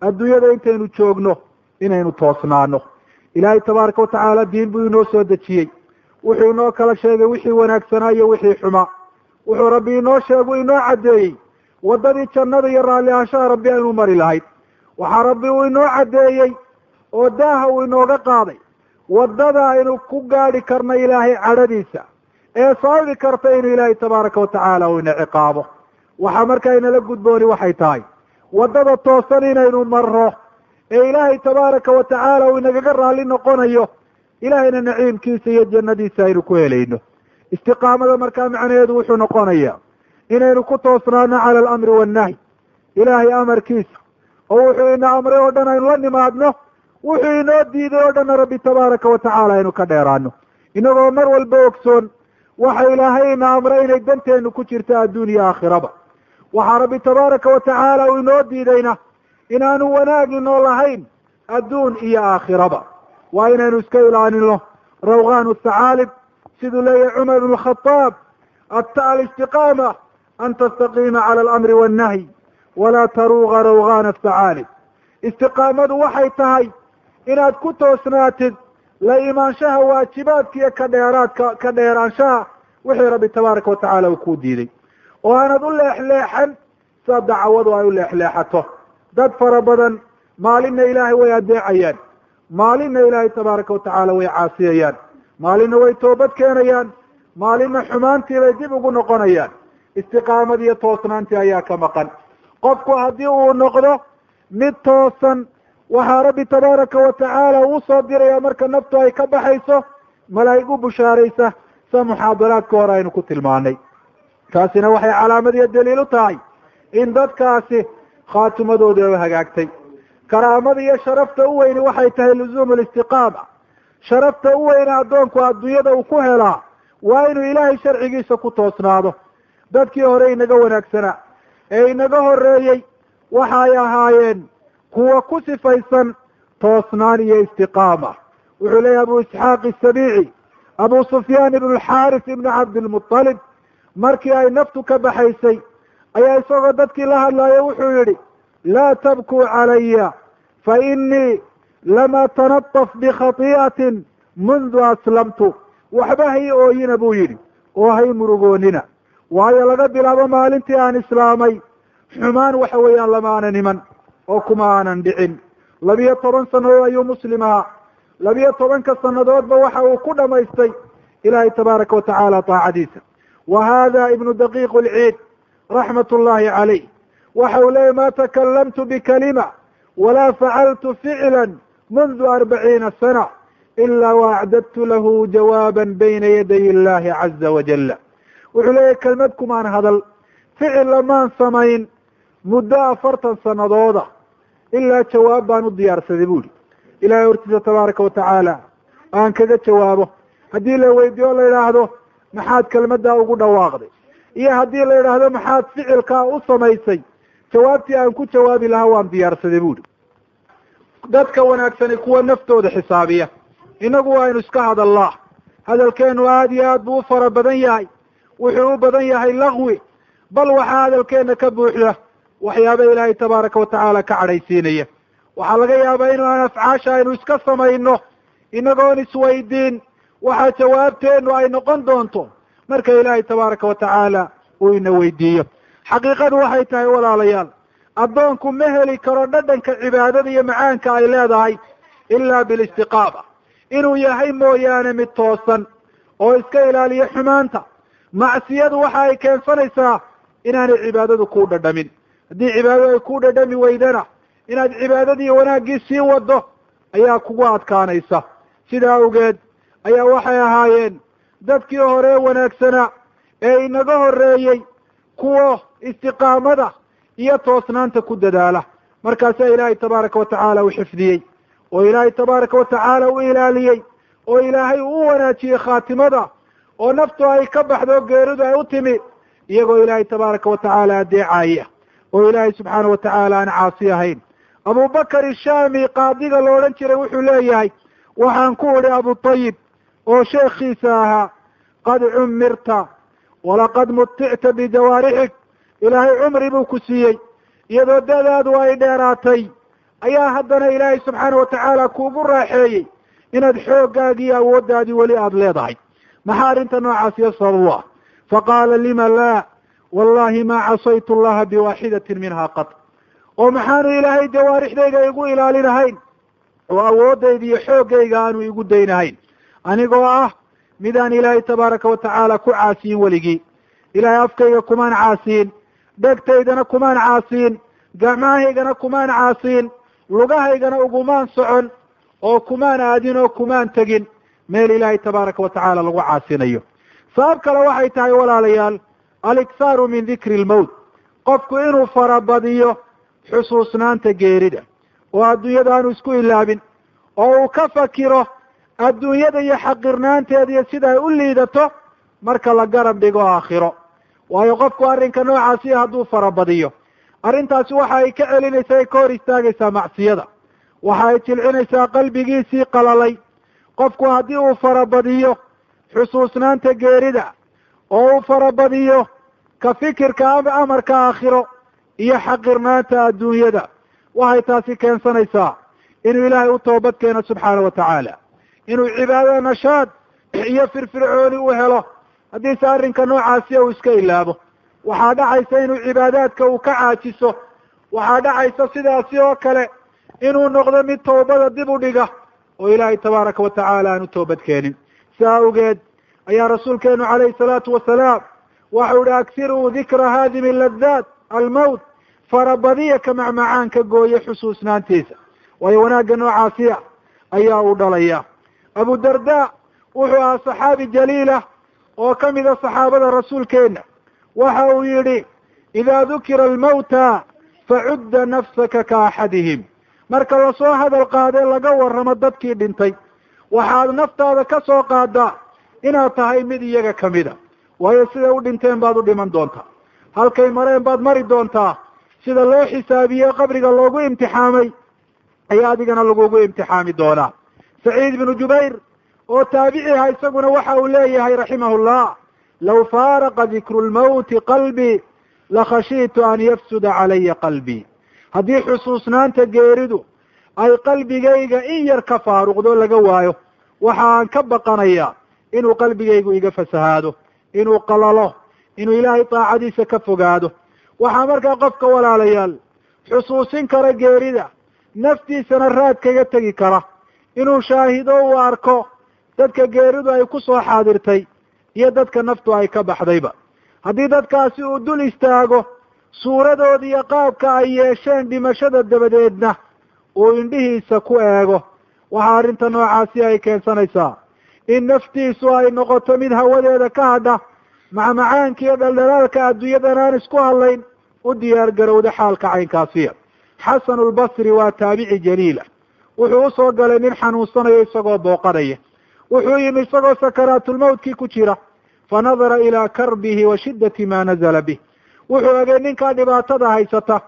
Adduunyada intaynu joogno inaynu toosnaano. Ilaahay tabaaraka watacaala diin buu inoo soo dejiyey. Wuxuu inoo kala sheegay wixii wanaagsanaa iyo wixii xumaa. Wuxuu rabbi inoo sheegu inoo caddeeyey waddadii jannada iyo raalli ahaanshaha rabbi aynu mari lahayd. Waxaa rabbi uu inoo caddeeyey oo daaha uu inooga qaaday. Waddada aynu ku gaadhi karna ilaahay cadhadiisa. Ee sababi karta inuu ilaahay tabaaraka watacaala uu ina ciqaabo. Waxaa markaa inala gudbooni waxay tahay. Waddada toosan inaynu marro. Ee ilaahay tabaaraka watacaala uu inagaga raalli noqonayo. Ilaahayna naciimkiisa iyo jannadiisa aynu ku helayno. Istiqaamada markaa macnaheedu wuxuu noqonayaa inaynu ku toosnaano cala alamri waannahyi ilaahay amarkiisa. Oo wuxuu ina amray oo dhan aynu la nimaadno wuxuu inoo diiday oo dhanna rabbi tabaaraka watacaala aynu ka dheeraano inagoo mar walba ogsoon waxa ilaahay ina amray inay danteenu ku jirto adduun iyo aakhiraba. Waxaa rabbi tabaaraka watacaala uu inoo diidayna inaanu wanaag inoo lahayn adduun iyo aakhiraba. Waa inaynu iska ilaalino rawgaan thacaalib siduu leeyahay cumar ibn khadaab alistiqaama an tastaqiima cala alamri waannahyi walaa taruuga rawgaan athacaalib istiqaamadu waxay tahay inaad ku toosnaatid la imaanshaha waajibaadka iyo ka dheeraadka ka dheeraanshaha wixii rabbi tabaaraka watacaala uu kuu diiday oo aanad u leexleexan sida dacwadu ay u leexleexato dad fara badan maalinna ilaahay way adeecayaan maalinna ilaahay tabaaraka watacaala way caasiyayaan maalinna way toobad keenayaan maalinna xumaantii bay dib ugu noqonayaan istiqaamadii iyo toosnaantii ayaa ka maqan. Qofku haddii uu noqdo mid toosan waxaa rabbi tabaaraka watacaala uu soo diraya marka naftu ay ka baxayso malaa'ig u bushaaraysa. Sida muxaadaraadka hore aynu ku tilmaanay. Taasina waxay calaamad iyo daliil u tahay in dadkaasi khaatimadoodii ay hagaagtay. Karaamada iyo sharafta u weyni waxay tahay luzuumu listiqaama sharafta u weyne addoonku adduunyada uu ku helaa waa inuu ilaahay sharcigiisa ku toosnaado dadkii hore inaga wanaagsanaa ee inaga horeeyey waxay ahaayeen kuwa ku sifaysan toosnaan iyo istiqaama. Wuxuu leeyahy abu isxaaq isabiici abu sufyaan ibnu alxaaris ibnu cabdilmuطalib markii ay naftu ka baxaysay ayaa isagoo dadkii la hadlaayo wuxuu yidhi laa tabkuu calaya fa inii lama tanadaf bikhati'atin mundu aslamtu. Waxba hay ooyina buu yidhi oo hay murugoonina waayo laga bilaabo maalintii aan islaamay. Xumaan waxa weeyaan lama aanan iman oo kuma aanan dhicin. Labiyo toban sannadood ayuu muslim ahaa labiyo tobanka sannadoodba waxa uu ku dhamaystay ilaahay tabaaraka watacaala taacadiisa. Wa hada ibnu daqiiq lciid raxmat ullahi calayh. Waxa uu leeyay ma takalamtu bikalima walaa facaltu ficla mundu arbaciina sana ilaa waacdadtu lahu jawaaban bayna yaday illahi caza wajala wuxuu leeyahy kelmad kumaan hadal. Ficil lamaan samayn muddo afartan sanadooda ilaa jawaab baan u diyaarsaday buuhi ilahay hortiisa tabaaraka watacaala aan kaga jawaabo. Haddii la weydiiyo la yidhaahdo maxaad kelmaddaa ugu dhawaaqday. Iyo haddii la yidhaahdo maxaad ficilkaa u samaysay jawaabtii aan ku jawaabi lahaa waan diyaarsaday buuhi dadka wanaagsani kuwa naftooda xisaabiya innagu waaynu iska hadallaa. Hadalkeenu aada iyo aad buu u fara badan yahay wuxuu u badan yahay laqwi bal waxaa hadalkeena ka buuxda waxyaaba ilaahay tabaaraka watacaala ka cadhaysiinaya. Waxaa laga yaabaa inu aan afcaasha aynu iska samayno inagoon isweydiin waxaa jawaabteenu ay noqon doonto marka ilaahay tabaaraka watacaala uu ina weydiiyo. Xaqiiqadu waxay tahay walaalayaal addoonku ma heli karo dhadhanka cibaadada iyo macaanka ay leedahay ilaa bilistiqaama inuu yahay mooyaane mid toosan oo iska ilaaliyo xumaanta macsiyadu waxa ay keensanaysaa inaanay cibaadadu kuu dhadhamin. Haddii cibaadadu ay kuu dhadhami weydana inaad cibaadadii wanaaggii sii waddo ayaa kugu adkaanaysa. Sidaa awgeed ayaa waxay ahaayeen dadkii hore wanaagsanaa ee inaga horreeyey kuwa istiqaamada iyo toosnaanta ku dadaala. Markaasaa ilaahay tabaaraka watacaala u xifdiyey oo ilaahay tabaaraka watacaala u ilaaliyey oo ilaahay u wanaajiyey khaatimada oo naftu ay ka baxdo geeridu ay u timi iyagoo ilaahay tabaaraka watacaala adeecaya oo ilaahay subxaana watacaala aan caasi ahayn. Abubakar ishaami qaadiga la odhan jiray wuxuu leeyahay waxaan ku idhi abutayib oo sheekhiisa ahaa qad cumirta walaqad muticta bijawaarixik ilaahay cumri buu ku siiyey iyadoo dadaadu ay dheeraatay ayaa haddana ilaahay subxaana watacaala kuugu raaxeeyey inaad xooggaagii awooddaadii weli aada leedahay maxaa arrinta noocaasiyo sabab u ah? Faqaala lima laa wallahi maa casaytu allaha biwaaxidatin minha qad oo maxaanu ilaahay jawaarixdayga igu ilaalinahayn? Oo awooddayda iyo xooggayga aanu igu daynahayn. Anigoo ah midaan ilaahay tabaaraka watacaala ku caasiyin weligii. Ilaahay afkayga kumaan caasiyin dhegtaydana kumaan caasiyin gacmahaygana kumaan caasiyin lugahaygana ugumaan socon oo kumaan aadin oo kumaan tegin meel ilaahay tabaaraka watacaala lagu caasinayo. Sabab kale waxay tahay walaalayaal aliksaaru min dikri lmowt qofku inuu farabadiyo xusuusnaanta geerida oo adduunyada aanu isku ilaabin oo uu ka fakiro adduunyada iyo xaqirnaanteeda iyo sida ay u liidato marka la garab dhigo aakhiro. Waayo qofku arrinka noocaasi hadduu farabadiyo arrintaasi waxa ay ka celinaysaa ay ka hor istaagaysaa macsiyada. Waxa ay jilcinaysaa qalbigiisii qalalay qofku haddii uu farabadiyo xusuusnaanta geerida oo uu farabadiyo ka fikirka amarka aakhiro iyo xaqirnaanta adduunyada. Waxay taasi keensanaysaa inuu ilaahay u toobad keeno subxaana wa tacaala. Inuu cibaadada nashaad iyo firfircooni u helo. Haddiise arrinka noocaasiya uu iska ilaabo. Waxaa dhacaysa inuu cibaadaadka uu ka caajiso. Waxaa dhacaysa sidaasi oo kale inuu noqdo mid toobada dib u dhiga oo ilaahay tabaaraka wa tacaala aan u toobad keenin. Sidaa awgeed ayaa rasuulkeenu calayhi salaatu wasalaam waxau ihi aksiruu dikra haadimi ladaat almowt farabadiya ka macmacaanka gooye xusuusnaantiisa. Waayo wanaagga noocaasiya ayaa uu dhalaya. Abu darda wuxuu ahaa saxaabi jaliila oo ka mida saxaabada rasuulkeenna. Waxa uu yidhi idaa dukira almawta facudda nafsaka ka axadihim marka la soo hadal qaadee laga warramo dadkii dhintay waxaad naftaada ka soo qaadaa inaad tahay mid iyaga ka mida. Waayo siday u dhinteen baad u dhiman doontaa. Halkay mareen baad mari doontaa. Sida loo xisaabiye qabriga loogu imtixaamay ayaa adigana lagugu imtixaami doonaa. Saciid ibnu jubayr oo taabiciha isaguna waxa uu leeyahay raximahullah law faaraqa dikru lmawti qalbii lakhashiitu an yafsuda calaya qalbii haddii xusuusnaanta geeridu ay qalbigayga in yar ka faaruqdo laga waayo waxa aan ka baqanayaa inuu qalbigaygu iga fasahaado inuu qalalo inuu ilaahay daacadiisa ka fogaado. Waxaa markaa qofka walaalayaal xusuusin kara geerida naftiisana raad kaga tegi kara. Inuu shaahido uu arko dadka geeridu ay ku soo xaadirtay iyo dadka naftu ay ka baxdayba. Haddii dadkaasi uu dul istaago suuradooda iyo qaabka ay yeesheen dhimashada dabadeedna uu indhihiisa ku eego. Waxaa arrinta noocaasi ay keensanaysaa. In naftiisu ay noqoto mid hawadeeda ka hadha macmacaanka iyo dhaldhalaalka adduunyadan aan isku hadlayn u diyaar garowda xaalka caynkaasiya xasanu lbasri waa taabici jaliila. Wuxuu u soo galay nin xanuunsanayo isagoo booqanaya. Wuxuu yimi isagoo sakaraatulmawtkii ku jira. Fa nadara ilaa karbihi wa shiddati maa nazala bih wuxuu egay ninkaa dhibaatada haysata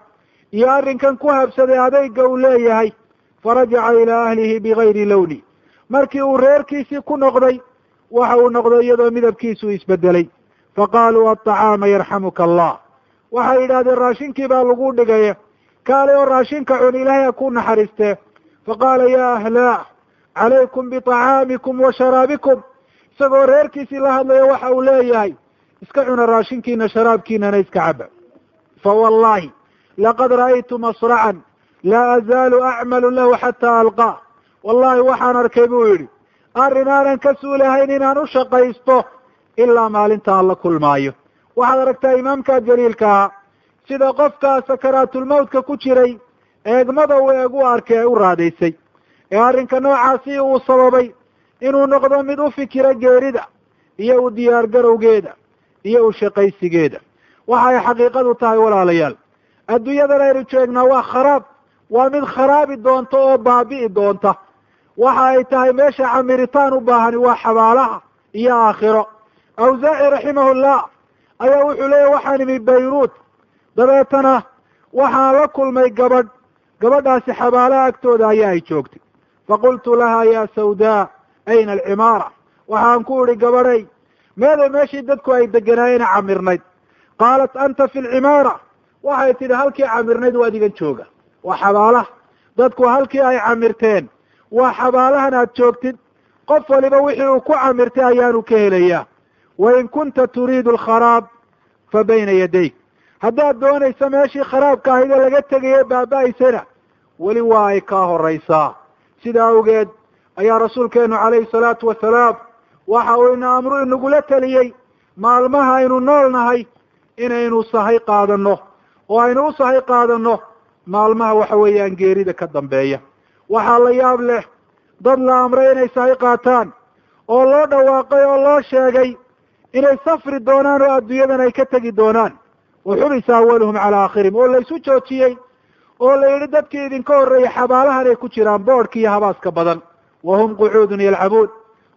iyo arrinkan ku habsaday adayga uu leeyahay farajaca ilaa ahlihi bigayri lowni markii uu reerkiisii ku noqday waxa uu noqday iyadoo midabkiisu isbedelay. Faqaaluu aطacaama yarxamuka allah. Waxay yidhahdeen raashinkii baa lagu dhigaya. Kaale oo raashinka cun ilaahay ha ku naxariistee faqaala ya ahlaa calaykum biطacaamikum wa sharaabikum. Isagoo reerkiisii la hadlayo waxa uu leeyahay iska cuna raashinkiina sharaabkiinana iska caba. Fawallahi laqad ra'aytu masracan laa azaalu acmalu lahu xataa alqaa. Wallahi waxaan arkay buu yidhi arrin aanan ka suulahayn inaan u shaqaysto ilaa maalintaan la kulmaayo. Waxaad aragtaa imaamka jaliilka ahaa sida qofkaa sakaraatulmawtka ku jiray eegmada uu eeg u arkay ee u raadaysay. Ee arrinka noocaasi uu sababay inuu noqdo mid u fikira geerida iyo u diyaar garowgeeda iyo u shaqaysigeeda. Waxa ay xaqiiqadu tahay walaalayaal. Adduunyadan aynu joognaa waa kharaab. Waa mid kharaabi doonta oo baabi'i doonta. Waxa ay tahay meesha camiritaan u baahani waa xabaalaha iyo aakhiro. Awsaaci raximahullah ayaa wuxuu leeyahy waxaan imi bayruut dabeetana waxaan la kulmay gabadh. Gabadhaasi xabaalaha agtooda ayaa ay joogtay. Faqultu laha ya sawdaa ayna alcimaara waxaan ku idhi gabadhay meeday meeshii dadku ay deganaayeen camirnayd. Qaalat anta fi lcimaara waxay tidhi halkii camirnayd waa adigan jooga. Waa xabaalaha. Dadku halkii ay camirteen waa xabaalahan aad joogtid. Qof waliba wixii uu ku camirtay ayaanu ka helayaa. Wain kunta turiidu alkharaab fa bayna yadayk haddaad doonayso meeshii kharaabka ahayd laga tegaye baaba-aysana. Weli waa ay kaa horaysaa. Sida awgeed ayaa rasuulkeenu calayhi salaatu wasalaam waxa uu ina amru inagula teliyey maalmaha aynu nool nahay inaynu sahay qaadanno. Oo aynu u sahay qaadanno maalmaha waxa weeyaan geerida ka dambeeya. Waxaa la yaab leh dad la amray inay sahay qaataan oo loo dhawaaqay oo loo sheegay inay safri doonaan oo adduunyadan ay ka tegi doonaan. Wa xubisa awaluhum calaa aakhirihim oo laysu joojiyey oo la yidhi dadkii idinka horreeyay xabaalahan ay ku jiraan boodhka iyo habaaska badan. Wa hum qucuudun yalcabuun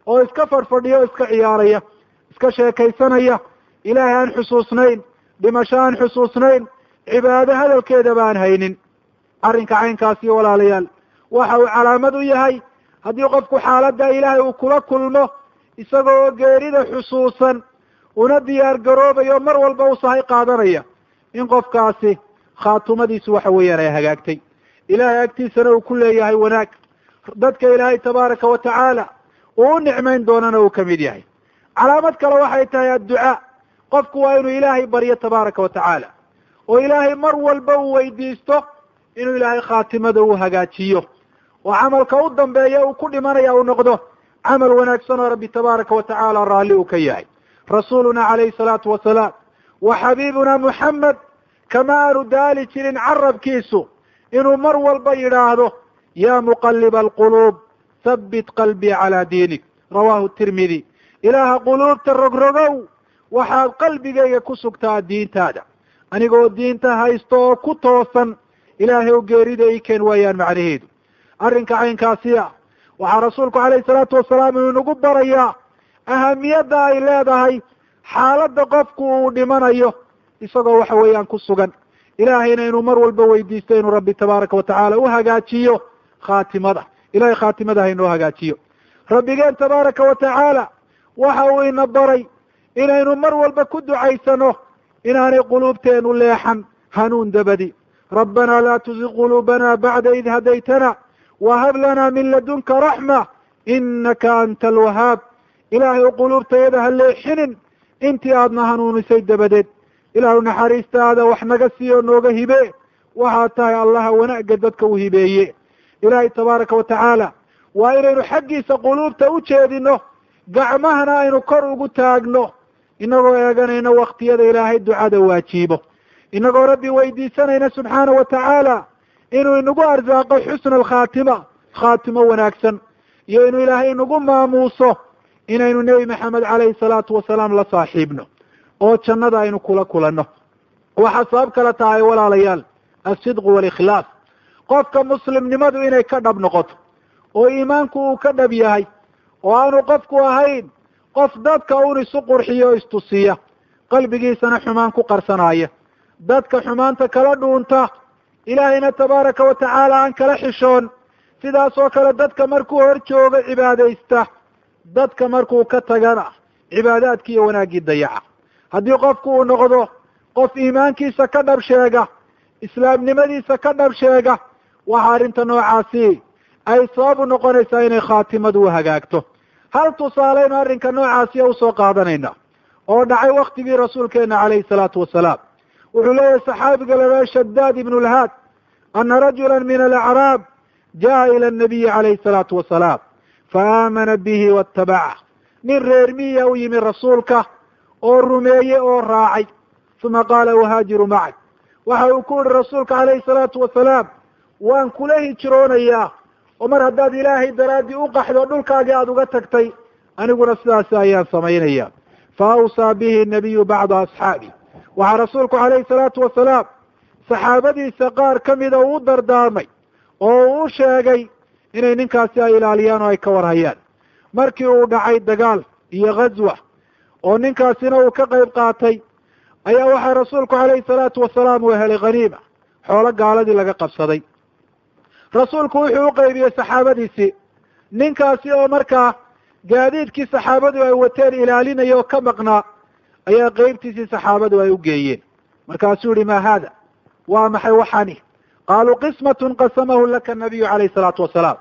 oo iska fadhfadhiya oo iska ciyaaraya iska sheekaysanaya. Ilaahay aan xusuusnayn dhimasho aan xusuusnayn cibaado hadalkeedaba aan haynin. Arrinka caynkaasi walaalayaal waxa uu calaamad u yahay haddii qofku xaaladda ilaahay uu kula kulmo isagoo geerida xusuusan una diyaar garoobayo mar walba u sahay qaadanaya. In qofkaasi khaatumadiisu waxa weeyaan ay hagaagtay. Ilaahay agtiisana uu ku leeyahay wanaag. Dadka ilaahay tabaaraka wa tacaala uu u nicmayn doonana uu ka mid yahay. Calaamad kale waxay tahay adducaa. Qofku waa inuu ilaahay baryo tabaaraka wa tacaala. Oo ilaahay mar walba uu weydiisto inuu ilaahay khaatimada uu hagaajiyo. Oo camalka u dambeeya uu ku dhimanaya uu noqdo camal wanaagsan oo rabbi tabaaraka wa tacaala raalli uu ka yahay. Rasuuluna calayhi salaatu wasalaam wa xabiibuna muxamed kama aanu daali jirin carabkiisu inuu mar walba yidhaahdo ya muqaliba alquluub habbit qalbii calaa diinik. Rawahu tirmidi. Ilaaha quluubta rogrogow waxaad qalbigayga ku sugtaa diintaada. Anigoo diinta haysto oo ku toosan ilaahay o geerida ii keen waayaan macnaheedu. Arrinka caynkaasi ah waxaa rasuulku calayhi salaatu wasalaam inuu nagu barayaa ahamiyadda ay leedahay xaaladda qofku uu dhimanayo isagoo waxa weeyaan ku sugan. Ilaahayna inuu mar walba weydiisto inuu rabbi tabaaraka wa tacaala u hagaajiyo khaatimada ilahay khaatimada ha inoo hagaajiyo. Rabbigeen tabaaraka wa tacaala waxa uu ina baray inaynu mar walba ku ducaysano inaanay quluubteenu leexan hanuun dabadi. Rabbana laa tuzig quluubana bacda id hadaytana wahab lana min ladunka raxma inaka anta alwahaab ilaahay u quluubtayada ha leexinin intii aadna hanuunisay dabadeed. Ilaahu naxariistaada wax naga siiyo nooga hibee waxaad tahay allaha wanaagga dadka u hibeeye ilaahay tabaaraka wa tacaala waa inaynu xaggiisa quluubta u jeedino gacmahana aynu kor ugu taagno inagoo eeganayno waktiyada ilaahay ducada waajiibo inagoo rabbi weydiisanayna subxaana wa tacaala inuu inagu arsaaqo xusna alkhaatima khaatimo wanaagsan iyo inuu ilaahay inagu maamuuso inaynu nebi maxamed calayhi salaatu wasalaam la saaxiibno oo jannada aynu kula kulanno. Waxaa sabab kale tahay walaalayaal alsidqu waalikhlaas qofka muslimnimadu inay ka dhab noqoto oo iimaanku uu ka dhab yahay oo aanu qofku ahayn qof dadka un isu qurxiyo istusiya qalbigiisana xumaan ku qarsanaya dadka xumaanta kala dhuunta ilaahayna tabaaraka wa tacaala aan kala xishoon sidaas oo kale dadka markuu hor joogo cibaadaysta dadka markuu ka tagana cibaadaadkii iyo wanaaggii dayaca. Haddii qofku uu noqdo qof iimaankiisa ka dhab sheega islaamnimadiisa ka dhab sheega waxa arrinta noocaasi ay sabab u noqonaysaa inay khaatimadu hagaagto. Hal tusaaleynu arrinka noocaasiya u soo qaadanayna oo dhacay waktigii rasuulkeena calayhi salaatu wasalaam. Wuxuu leeyahay saxaabiga lalaha shadaad ibnu lhaad ana rajula min alacraab jaa ila anabiyi calayhi salaatu wasalaam faamana bihi waatabaca nin reer miya u yimi rasuulka oo rumeeye oo raacay. Uma qaala uhaajiru macak waxa uu ku yihi rasuulka calayhi salaatu wasalaam waan kula hijroonayaa oo mar haddaad ilaahay daraaddii u qaxdo dhulkaagii aada uga tagtay aniguna sidaas ayaan samaynaya. Fa awsaa bihi nabiyu bacda asxaabi. Waxaa rasuulku calayhi salaatu wasalaam saxaabadiisa qaar ka mida uu dardaarmay oo uu sheegay inay ninkaasi ay ilaaliyaan oo ay ka warhayaan. Markii uu dhacay dagaal iyo ghazwa oo ninkaasina uu ka qayb qaatay ayaa waxaa rasuulku calayhi salaatu wasalaam uu helay khaniima xoolo gaaladii laga qabsaday rasuulku wuxuu u qaybiyey saxaabadiisii ninkaasi oo markaa gaadiidkii saxaabadu ay wateen ilaalinaya oo ka maqnaa ayaa qeybtiisii saxaabadu ay u geeyeen. Markaasuu yihi ma haada? Waa maxay waxani qaaluu qismatun qasamahu laka nabiyu calayhi salaatu wasalaam.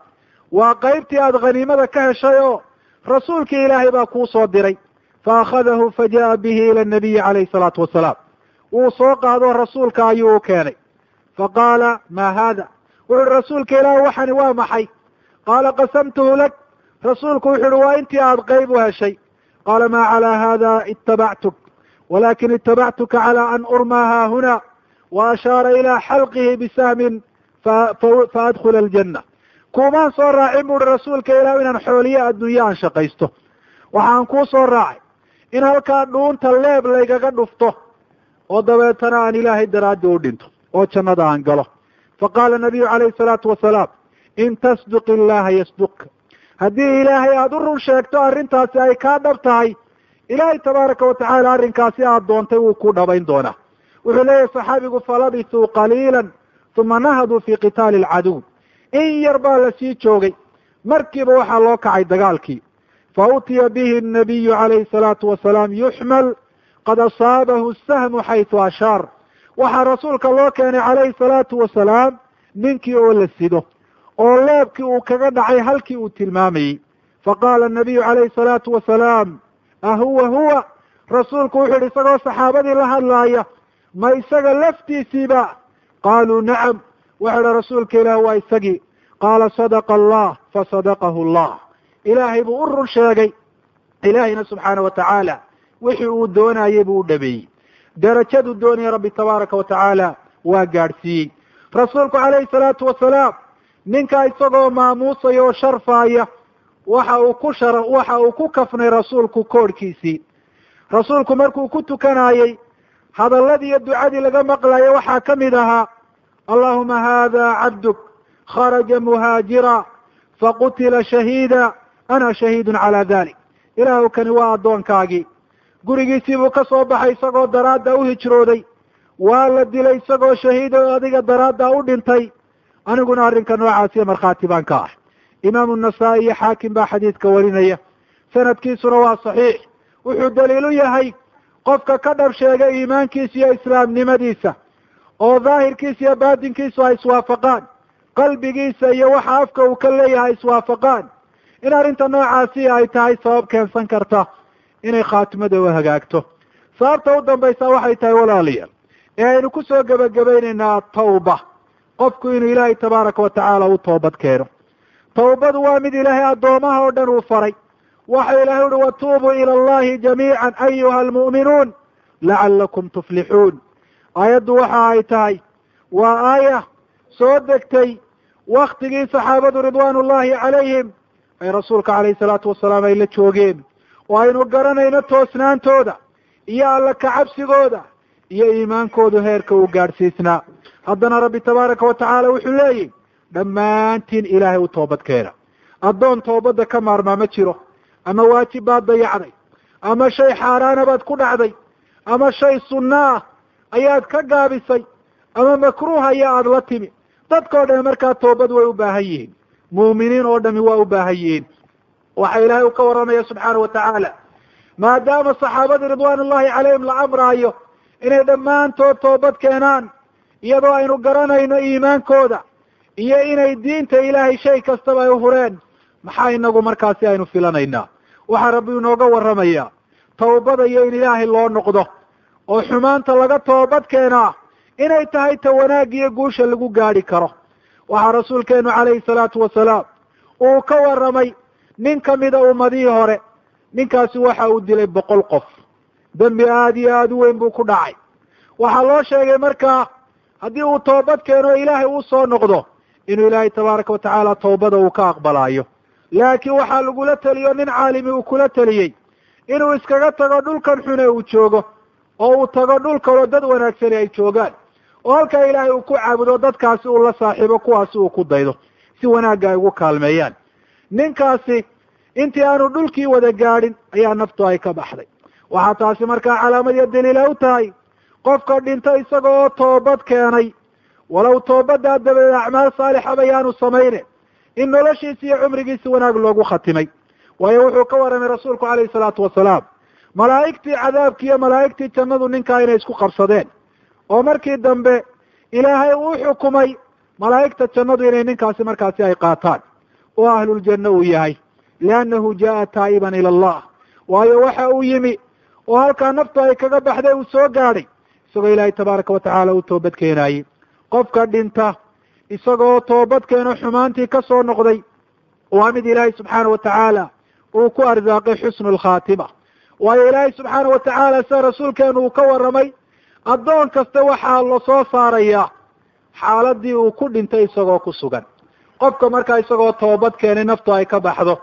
Waa qeybtii aada khaniimada ka heshay oo rasuulkii ilaahay baa kuu soo diray. Fa akhadahu fa ja'a bihi ila nabiyi calayhi salaatu wasalaam. Wuu soo qaado rasuulka ayuu u keenay. Fa qaala ma haada wuxu uhi rasuulka ilaahi waxani waa maxay? Qaala qasamtuhu lak. Rasuulku wuxu uhi waa intii aada qeyb u heshay. Qaala ma calaa hada itabactuk walakin itabactuka calى an urmaa haahuna wa ashaara ilaa xalqihi bisahmin faadkhula aljanna. Kuumaan soo raacin bu uhi rasuulka ilah inaan xooliye adduunye aan shaqaysto. Waxaan kuu soo raacay in halkaa dhuunta leeb laygaga dhufto oo dabeetana aan ilaahay daraaddi u dhinto oo jannada aan galo faqaala nabiyu calayhi salaatu wasalaam in tasduq illaha yasduqka haddii ilaahay aada u run sheegto arrintaasi ay kaa dhab tahay ilaahay tabaaraka watacaala arrinkaasi aada doontay wuu ku dhabayn doonaa wuxuu leeyahay saxaabigu falabisuu qaliilan uma nahaduu fii qitaali alcaduw in yar baa la sii joogay markiiba waxaa loo kacay dagaalkii fa utiya bihi nabiyu calayhi salaatu wasalaam yuxmal qad asaabahu sahmu xaytu ashaar waxaa rasuulka loo keenay calayhi salaatu wasalaam ninkii oo la sido oo leebkii uu kaga dhacay halkii uu tilmaamayey faqaala nabiyu calayhi salaatu wasalaam ahuwa huwa. Rasuulku wuxu yihi isagoo saxaabadii la hadlaaya ma isaga laftiisiiba? Qaaluu nacam. Wuxuu ihi rasuulka ilaah waa isagii. Qaala sadaqa allah fasadaqahu allah. Ilaahay buu u run sheegay. Ilaahayna subxaana wa tacaala wixii uu doonayey buu u dhabeeyey darajaduu doonaya rabbi tabaaraka wa tacaala waa gaadhsiiyey. Rasuulku calayhi salaatu wasalaam ninkaa isagoo maamuusaya oo sharfaaya waxa uu ku shar waxa uu ku kafnay rasuulku koorhkiisii rasuulku markuu ku tukanayey hadalladii iyo ducadii laga maqlayo waxaa ka mid ahaa allahuma hada cabduk kharaja muhaajira faqutila shahiida ana shahiidun calaa dalik ilaahu kani waa addoonkaagii gurigiisii buu ka soo baxay isagoo daraadda u hijrooday. Waa la dilay isagoo shahiido adiga daraadda u dhintay. Aniguna arrinka noocaasiyo markhaati baan ka ah. Imaamu nasaa-i iyo xaakim baa xadiidka warinaya. Sanadkiisuna waa saxiix. Wuxuu daliilu yahay qofka ka dhab sheegay iimaankiisa iyo islaamnimadiisa. Oo daahirkiisa iyo baatinkiisu ay iswaafaqaan. Qalbigiisa iyo waxa afka uu ka leeyahay iswaafaqaan. In arrinta noocaasi ay tahay sabab keensan karta inay khaatimada u hagaagto. Sababta u dambaysa waxay tahay walaalayaal ee aynu ku soo gebagabaynaynaa tawba. Qofku inuu ilaahay tabaaraka wa tacaala u toobad keeno. Tawbadu waa mid ilaahay addoomaha oo dhan uu faray. Waxa ilahay uhi watuubuu ila allahi jamiica ayuha almu'minuun lacalakum tuflixuun aayaddu waxa ay tahay waa aaya soo degtay waktigii saxaabadu ridwaan ullahi calayhim ay rasuulka calayhi salaatu wasalaam ay la joogeen oo aynu garanayno toosnaantooda iyo alla kacabsigooda iyo iimaankoodu heerka uu gaadhsiisnaa haddana rabbi tabaaraka wa tacaala wuxuu leeyihi dhammaantiin ilaahay u toobad keena. Addoon toobadda ka maarmaa ma jiro ama waajib baad dayacday ama shay xaaraana baad ku dhacday ama shay sunno ah ayaad ka gaabisay ama makruuh ayaa aada la timi. Dadkao dhami markaa toobad way u baahan yihiin muuminiin oo dhami waa u baahan yihiin waxa ilaahay uu ka warramaya subxaana wa tacaala maadaama saxaabadii ridwaan ullahi calayhim la amraayo inay dhammaantood toobad keenaan iyadoo aynu garanayno iimaankooda iyo inay diinta ilaahay shay kastaba ay hureen maxaa inagu markaasi aynu filanaynaa? Waxaa rabbi inooga warramayaa tawbada iyo in ilaahay loo noqdo oo xumaanta laga toobad keenaa inay tahay ta wanaag iyo guusha lagu gaadhi karo. Waxaa rasuulkeenu calayhi salaatu wasalaam uu ka warramay nin kamida ummadihii hore ninkaasi waxa uu dilay boqol qof. Dembi aada iyo aada u weyn buu ku dhacay. Waxaa loo sheegay markaa haddii uu toobad keeno ilaahay uu soo noqdo inuu ilaahay tabaaraka wa tacaala tawbada uu ka aqbalaayo. Laakiin waxaa lagula teliyo nin caalimi uu kula teliyey inuu iskaga tago dhulkan xune uu joogo oo uu tago dhul kaloo dad wanaagsani ay joogaan oo halkaa ilaahay uu ku caabudo dadkaasi uu la saaxiibo kuwaasi uu ku daydo si wanaagga ay ugu kaalmeeyaan ninkaasi intii aanu dhulkii wada gaadhin ayaa naftu ay ka baxday. Waxaa taasi markaa calaamad iyo daliila u tahay qofka dhinto isaga oo toobad keenay walow toobadaa dabadeed acmaal saalixaba yaanu samayne in noloshiisi iyo cumrigiisi wanaag loogu khatimay. Waayo wuxuu ka warramay rasuulku calayhi salaatu wasalaam malaa'igtii cadaabki iyo malaa'igtii jannadu ninkaa inay isku qabsadeen. Oo markii dambe ilaahay uu xukumay malaa'igta jannadu inay ninkaasi markaasi ay qaataan oo ahluljanna uu yahay liannahu jaa'a taa'iban ila allah waayo waxa uu yimi oo halkaa naftu ay kaga baxday uu soo gaadhay isagoo ilaahay tabaaraka wa tacaala uu toobad keenaayey qofka dhinta isagoo toobad keeno xumaantii ka soo noqday waa mid ilaahay subxaana wa tacaala uu ku arsaaqay xusnu alkhaatima waayo ilaahay subxaana wa tacaala sida rasuulkeenu uu ka warramay addoon kasta waxaa la soo saarayaa xaaladii uu ku dhintay isagoo ku sugan qofka markaa isagoo toobad keenay naftu ay ka baxdo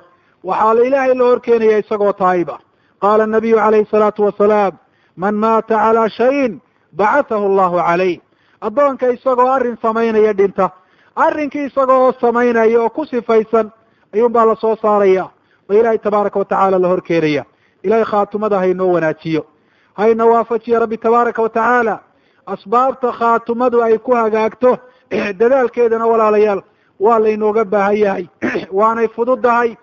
waxaa la ilaahay la horkeenaya isagoo taayiba qaala nabiyu calayhi salaatu wasalaam man maata calaa shayin bacathahu allahu calayh. Addoonka isagoo arrin samaynaya dhinta arrinkii isagoo samaynaya oo ku sifaysan ayuun baa la soo saaraya oo ilaahay tabaaraka wa tacaala la horkeenaya. Ilahay khaatumada haynoo wanaajiyo. Hayna waafajiyo rabbi tabaaraka wa tacaala. Asbaabta khaatumadu ay ku hagaagto dadaalkeedana walaalayaal waa laynooga baahan yahay. Waanay fududahay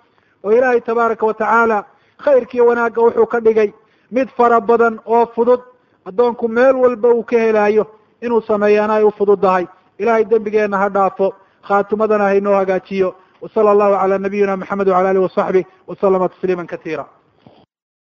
oo ilaahay tabaaraka wa tacaala khayrkiiyo wanaagga wuxuu ka dhigay mid fara badan oo fudud. Addoonku meel walba uu ka helaayo inuu sameeyaana ay u fududdahay ilahay dembigeenna ha dhaafo. Khaatumadana haynoo hagaajiyo. Wasala allahu calaa nabiyina maxamed wacala alihi wasaxbih wasalama tasliima katiira